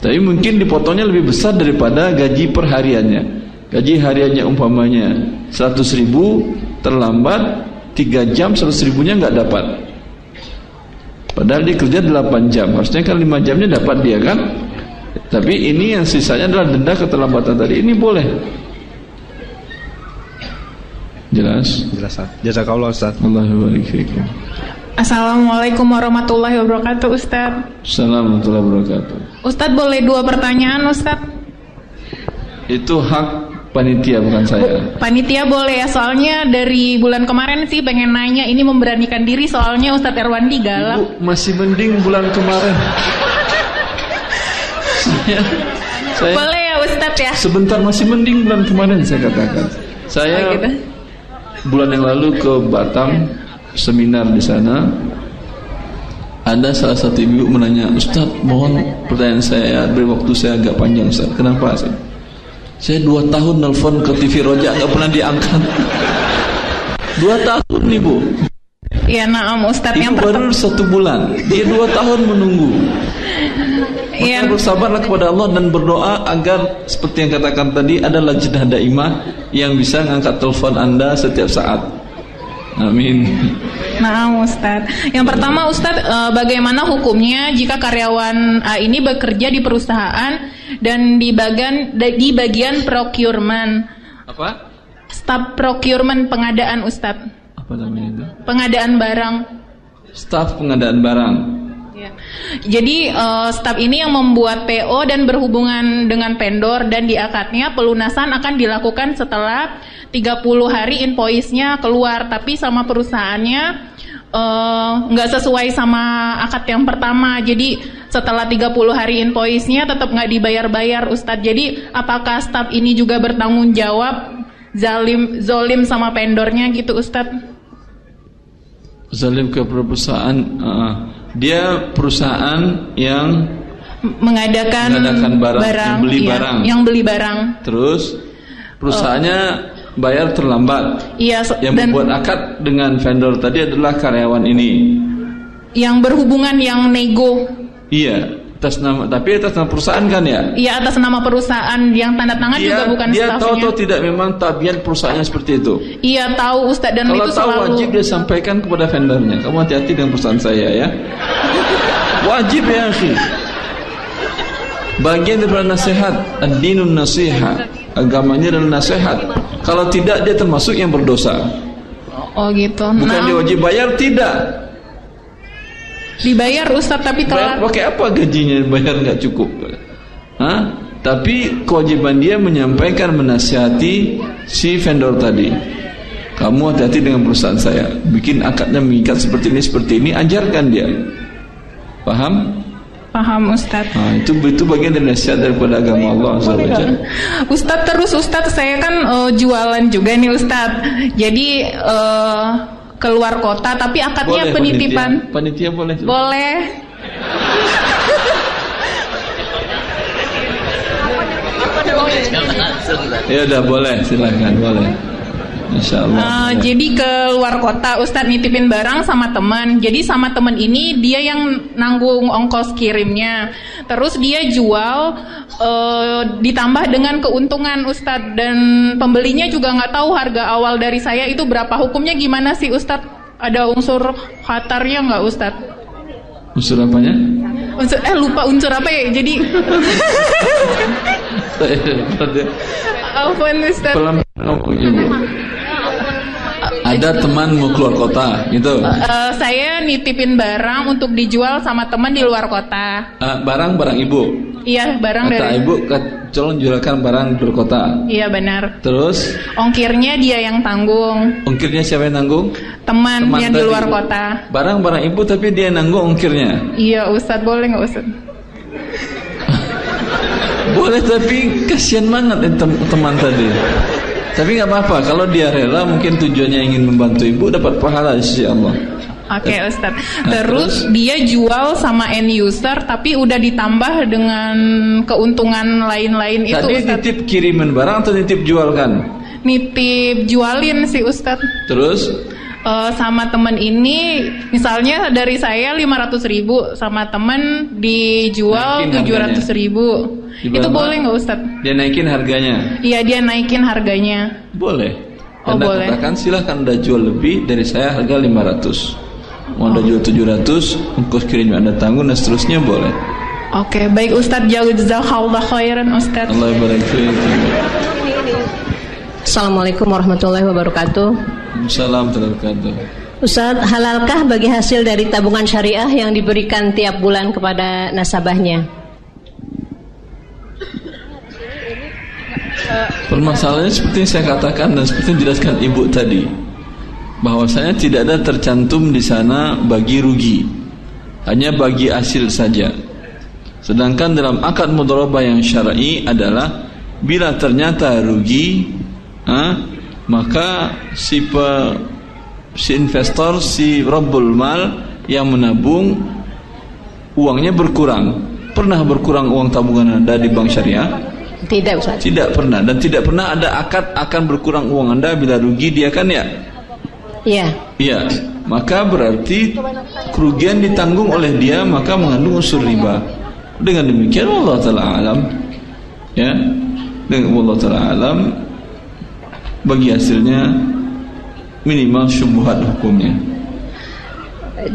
Tapi mungkin dipotongnya lebih besar daripada gaji perhariannya. Gaji hariannya umpamanya 100 ribu terlambat 3 jam 100 ribunya nggak dapat. Padahal dia kerja 8 jam, harusnya kan 5 jamnya dapat dia kan? Tapi ini yang sisanya adalah denda keterlambatan tadi. Ini boleh. Jelas? Jelas. Jazakallah Ustaz. Allah barik Assalamualaikum warahmatullahi wabarakatuh Ustaz. Assalamualaikum warahmatullahi wabarakatuh. Ustaz boleh dua pertanyaan Ustaz? Itu hak panitia bukan saya. Panitia boleh ya, soalnya dari bulan kemarin sih pengen nanya ini memberanikan diri soalnya Ustadz Erwandi galak. Ibu masih mending bulan kemarin saya, saya boleh ya Ustadz ya sebentar masih mending bulan kemarin saya katakan saya oh, gitu. bulan yang lalu ke Batam seminar di sana. Ada salah satu ibu menanya Ustadz mohon pertanyaan saya beri waktu saya agak panjang Ustadz. Kenapa saya saya dua tahun nelfon ke TV Roja nggak pernah diangkat. Dua tahun nih bu Iya naam Ustadz yang baru satu bulan. Dia dua tahun menunggu. Maka ya. bersabarlah kepada Allah dan berdoa agar seperti yang katakan tadi adalah jedah daimah yang bisa ngangkat telepon anda setiap saat. Amin. Nah, Ustaz. Yang pertama, Ustaz, eh, bagaimana hukumnya jika karyawan A ini bekerja di perusahaan dan di bagian di bagian procurement? Apa? Staf procurement pengadaan, Ustaz. Apa namanya itu? Pengadaan barang. Staf pengadaan barang. Ya. Jadi uh, staf ini yang membuat PO dan berhubungan dengan vendor dan di akadnya pelunasan akan dilakukan setelah 30 hari invoice-nya keluar tapi sama perusahaannya eh, nggak uh, sesuai sama akad yang pertama. Jadi setelah 30 hari invoice-nya tetap nggak dibayar-bayar Ustadz. Jadi apakah staf ini juga bertanggung jawab zalim zolim sama vendornya gitu Ustadz? Zalim ke perusahaan uh, dia perusahaan yang mengadakan, mengadakan barang, barang yang beli iya, barang. yang beli barang. Terus perusahaannya oh. Bayar terlambat iya so, yang dan membuat akad dengan vendor tadi adalah karyawan ini yang berhubungan yang nego iya atas nama tapi atas nama perusahaan kan ya? Iya atas nama perusahaan yang tanda tangan dia, juga bukan dia staffnya. tahu atau tidak memang tabiat perusahaannya seperti itu. Iya tahu Ustadz dan Kalau itu tahu selalu wajib dia sampaikan kepada vendornya. Kamu hati-hati dengan perusahaan saya ya. wajib ya sih. Bagian daripada nasihat, ad-dinun nasihat. Agamanya adalah nasihat. Kalau tidak dia termasuk yang berdosa. Oh gitu. Bukan Nah, dia wajib bayar tidak. dibayar Ustadz tapi Bayar telat. pakai apa gajinya bayar nggak cukup? Hah? Tapi kewajiban dia menyampaikan menasihati si vendor tadi. Kamu hati-hati dengan perusahaan saya. Bikin akadnya mengikat seperti ini seperti ini, ajarkan dia. Paham? Paham Ustadz. Nah, itu itu bagian dari nasihat daripada agama Allah Azza Jalla. Ustadz terus Ustadz saya kan eh, jualan juga nih Ustadz. Jadi eh, keluar kota tapi akadnya penitipan. Panitia, panitia boleh. Boleh. Ya udah boleh, silahkan boleh. Insya Allah. Eh, jadi ke luar kota Ustadz nitipin barang sama teman. Jadi sama teman ini dia yang nanggung ongkos kirimnya. Terus dia jual eh, ditambah dengan keuntungan Ustadz dan pembelinya juga nggak tahu harga awal dari saya itu berapa. Hukumnya gimana sih Ustadz? Ada unsur khatarnya nggak Ustadz? Unsur apanya? Unsur eh lupa unsur apa ya? Jadi oh, ibu. Ada teman mau keluar kota, gitu. Eh, saya nitipin barang untuk dijual sama teman di luar kota. Eh, barang barang ibu. Iya, barang Kata dari. ibu, tolong jualkan barang di luar kota. Iya benar. Terus Ongkirnya dia yang tanggung. ongkirnya siapa yang nanggung? Teman, Teman yang di luar kota. Barang barang ibu tapi dia yang nanggung ongkirnya. Iya, Ustadz boleh nggak Ustadz? Boleh tapi kasihan banget eh, tem- teman tadi. Tapi nggak apa-apa kalau dia rela mungkin tujuannya ingin membantu ibu dapat pahala di sisi Allah. Oke Ustadz. Nah, Terus dia jual sama end user tapi udah ditambah dengan keuntungan lain-lain itu Tadi titip kiriman barang atau titip jualkan? Nitip jualin sih Ustadz. Terus Eh, sama temen ini misalnya dari saya 500 ribu sama temen dijual Naikin 700 ribu Di itu boleh nggak Ustadz? dia naikin harganya. Iya dia naikin harganya Boleh. Oh, Anda boleh. katakan silahkan Anda jual lebih dari saya harga 500. Mau Anda jual 700, ongkos kirimnya Anda tanggung dan seterusnya boleh. Oke baik Ustadz jazakallah khairan Ustadz Allah barik. Assalamualaikum warahmatullahi wabarakatuh. Salam wabarakatuh. Ustaz, halalkah bagi hasil dari tabungan syariah yang diberikan tiap bulan kepada nasabahnya? Permasalahannya seperti yang saya katakan dan seperti yang dijelaskan ibu tadi, bahwasanya tidak ada tercantum di sana bagi rugi, hanya bagi hasil saja. Sedangkan dalam akad mudharabah yang syar'i adalah bila ternyata rugi, ah, maka si pe, si investor, si rabbul mal yang menabung uangnya berkurang. Pernah berkurang uang tabungan Anda di bank syariah? Tidak, Ustaz. Tidak pernah dan tidak pernah ada akad akan berkurang uang Anda bila rugi dia kan ya? Iya. Iya. Maka berarti kerugian ditanggung oleh dia maka mengandung unsur riba. Dengan demikian Allah taala alam ya. Dengan Allah taala alam bagi hasilnya minimal syubhat hukumnya.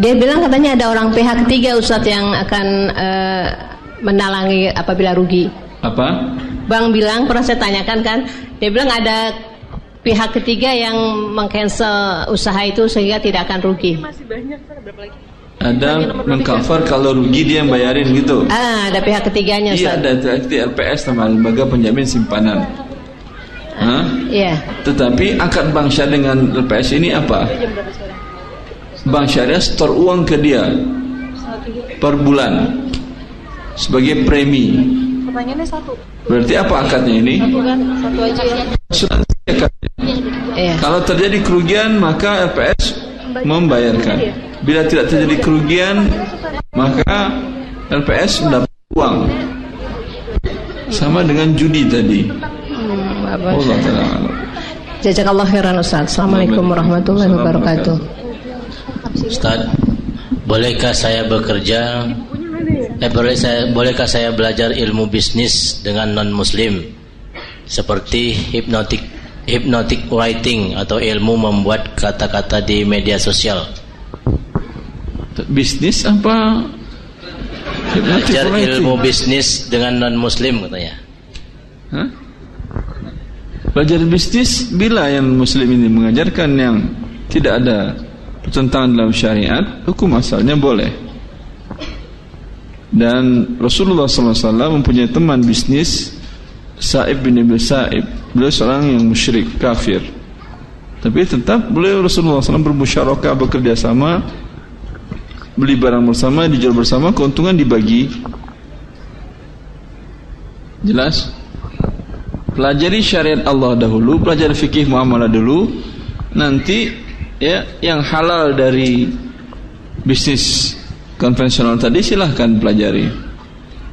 Dia bilang katanya ada orang pihak ketiga Ustadz yang akan eh, menalangi apabila rugi. Apa? Bang bilang pernah saya tanyakan kan, dia bilang ada pihak ketiga yang mengcancel usaha itu sehingga tidak akan rugi. Masih banyak berapa lagi? Ada mengcover kalau rugi dia yang bayarin gitu. Ah, ada pihak ketiganya Iya ada LPS nama lembaga penjamin simpanan. Hah? Iya. Tetapi akad bank syariah dengan LPS ini apa? Bank syariah store uang ke dia per bulan sebagai premi. Pertanyaannya satu. Berarti apa akadnya ini? Satu kan, satu aja ya. Akadnya. Iya. Kalau terjadi kerugian maka LPS membayarkan. Bila tidak terjadi kerugian maka LPS mendapat uang. Sama dengan judi tadi. Bagus. Allah. Jazakallah khairan Ustaz. Assalamualaikum warahmatullahi wabarakatuh. Ustaz, bolehkah saya bekerja Eh, boleh saya, bolehkah saya belajar ilmu bisnis dengan non muslim seperti hipnotik hypnotic writing atau ilmu membuat kata-kata di media sosial? Bisnis apa? Belajar ilmu bisnis dengan non muslim katanya. Hah? Belajar bisnis bila yang muslim ini mengajarkan yang tidak ada pertentangan dalam syariat, hukum asalnya boleh. Dan Rasulullah SAW mempunyai teman bisnis Sa'ib bin Ibn Sa'ib Beliau seorang yang musyrik, kafir Tapi tetap beliau Rasulullah SAW bermusyarakah, bekerja sama Beli barang bersama, dijual bersama, keuntungan dibagi Jelas? Pelajari syariat Allah dahulu, pelajari fikih muamalah dulu. Nanti ya yang halal dari bisnis konvensional tadi silahkan pelajari.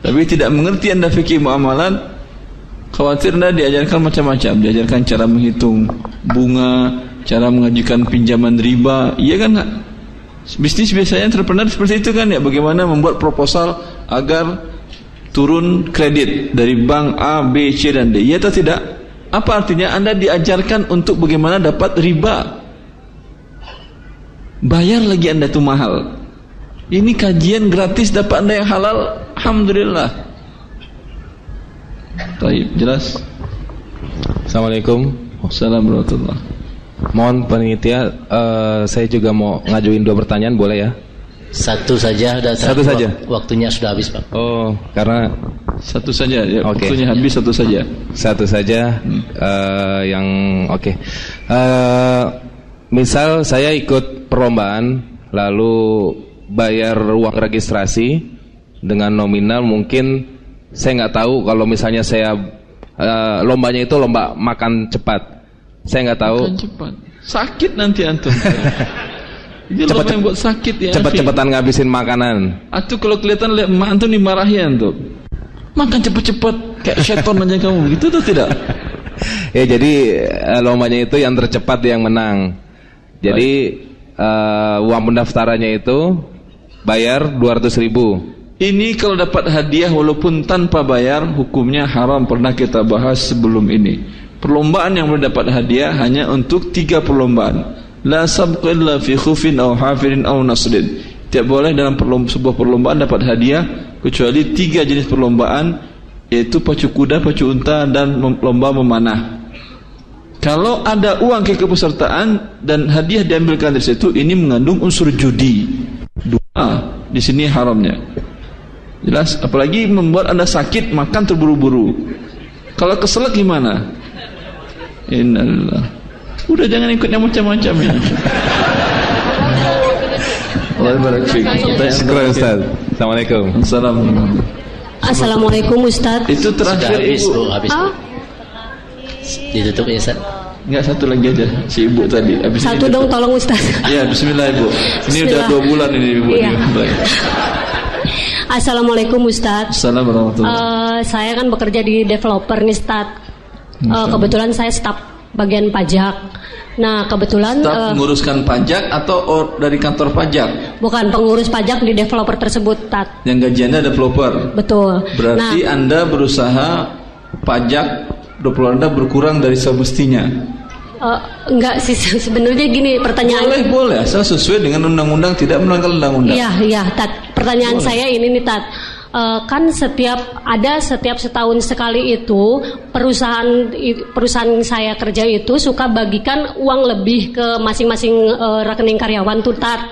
Tapi tidak mengerti anda fikih muamalat khawatir anda diajarkan macam-macam. Diajarkan cara menghitung bunga cara mengajukan pinjaman riba. Iya kan bisnis biasanya entrepreneur seperti itu kan ya? Bagaimana membuat proposal agar turun kredit dari bank A, B, C dan D. Iya atau tidak? Apa artinya anda diajarkan untuk bagaimana dapat riba? Bayar lagi anda itu mahal. Ini kajian gratis dapat anda yang halal? Alhamdulillah. Taib, jelas? Assalamualaikum. Assalamualaikum Mohon panitia uh, Saya juga mau ngajuin dua pertanyaan Boleh ya Satu saja dan Satu saja? Waktunya sudah habis Pak. Oh karena Satu saja ya, okay. Waktunya habis satu saja. Satu saja hmm. uh, Yang oke. Okay. uh, Misal saya ikut perlombaan Lalu bayar uang registrasi dengan nominal mungkin saya nggak tahu kalau misalnya saya uh, lombanya itu lomba makan cepat. Saya nggak tahu. Makan cepat. Sakit nanti antum ini cepet, yang buat sakit ya cepet-cepetan ngabisin makanan. Atuh kalau kelihatan lihat emak antum dimarahin tuh. Makan cepet-cepet kayak seton aja kamu. Gitu tuh tidak? Ya jadi uh, lombanya itu yang tercepat yang menang. Jadi uh, uang pendaftarannya itu bayar 200 ribu. Ini kalau dapat hadiah walaupun tanpa bayar hukumnya haram. Pernah kita bahas sebelum ini. Perlombaan yang boleh dapat hadiah hanya untuk tiga perlombaan la sabqa illa fi khufin aw hafirin aw nasrin tidak boleh dalam perlomba, sebuah perlombaan dapat hadiah kecuali tiga jenis perlombaan yaitu pacu kuda, pacu unta dan lomba memanah kalau ada uang keikutsertaan dan hadiah diambilkan dari situ ini mengandung unsur judi Dua di sini haramnya. Jelas, apalagi membuat Anda sakit makan terburu-buru. Kalau keselak gimana? Innalillah. Udah jangan ikut yang macam-macam ya. Allah barak. Assalamualaikum. Assalamualaikum. Assalamualaikum Ustaz. Itu terakhir Sudah habis, Ibu. Bu, habis. Ah? Ditutup ya, Ustaz. Enggak satu lagi aja si ibu tadi. Habis Satu ini dong tolong Ustaz. Ya, bismillah Ibu. Ini Bismillah. udah dua bulan ini Ibu. Iya. Baik. Assalamualaikum Ustaz. Assalamualaikum warahmatullahi Eh, saya kan bekerja di developer nih Ustaz. Allah. kebetulan saya staf bagian pajak. Nah kebetulan Staf eh, menguruskan pajak atau or- dari kantor pajak bukan pengurus pajak di developer tersebut Tat. yang gajiannya developer. Betul. Berarti Nah, Anda berusaha pajak developer Anda berkurang dari semestinya. eh, enggak sih sebenarnya gini pertanyaan. Boleh, boleh, asal sesuai dengan undang-undang tidak melanggar undang-undang. Iya, iya, Tat. Pertanyaan Boleh. saya ini nih, Tat. Eh, kan setiap ada setiap setahun sekali itu perusahaan perusahaan saya kerja itu suka bagikan uang lebih ke masing-masing eh, rekening karyawan tuh tat.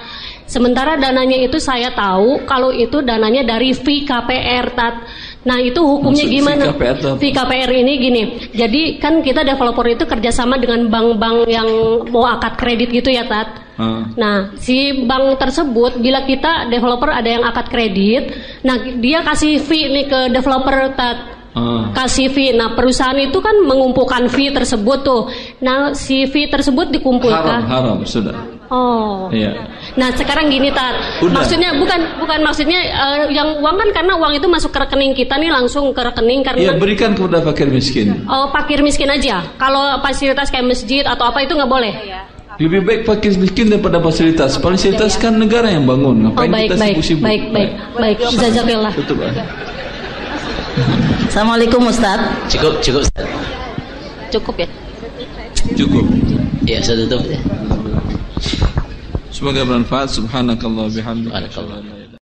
Sementara dananya itu saya tahu kalau itu dananya dari fee KPR tat. Nah itu hukumnya Maksud gimana? KPR itu apa? Fee KPR ini gini. Jadi kan kita developer itu kerjasama dengan bank-bank yang mau akad kredit gitu ya tat. Ah. Nah, si bank tersebut bila kita developer ada yang akad kredit, nah dia kasih fee nih ke developer tat Ah. kasih fee. Nah, perusahaan itu kan mengumpulkan fee tersebut tuh. Nah, si fee tersebut Haram, dikumpulkan. haram sudah. Oh. Iya. Nah sekarang gini Tat, Udah. maksudnya bukan bukan maksudnya uh, yang uang kan karena uang itu masuk ke rekening kita nih langsung ke rekening karena. Iya berikan kepada fakir miskin. Oh fakir miskin aja. Kalau fasilitas kayak masjid atau apa itu nggak boleh. Iya, iya. Lebih baik fakir miskin daripada fasilitas. Iya, fasilitas kan negara yang bangun. Oh, Ngapain oh, baik, kita sibuk-sibuk? Baik, baik, baik. baik. Jazakallah. Tutup. Assalamualaikum Ustaz. Cukup, cukup Ustaz. Cukup ya. Cukup. Ya, saya tutup. Ya. Semoga bermanfaat subhanakallah bihamdika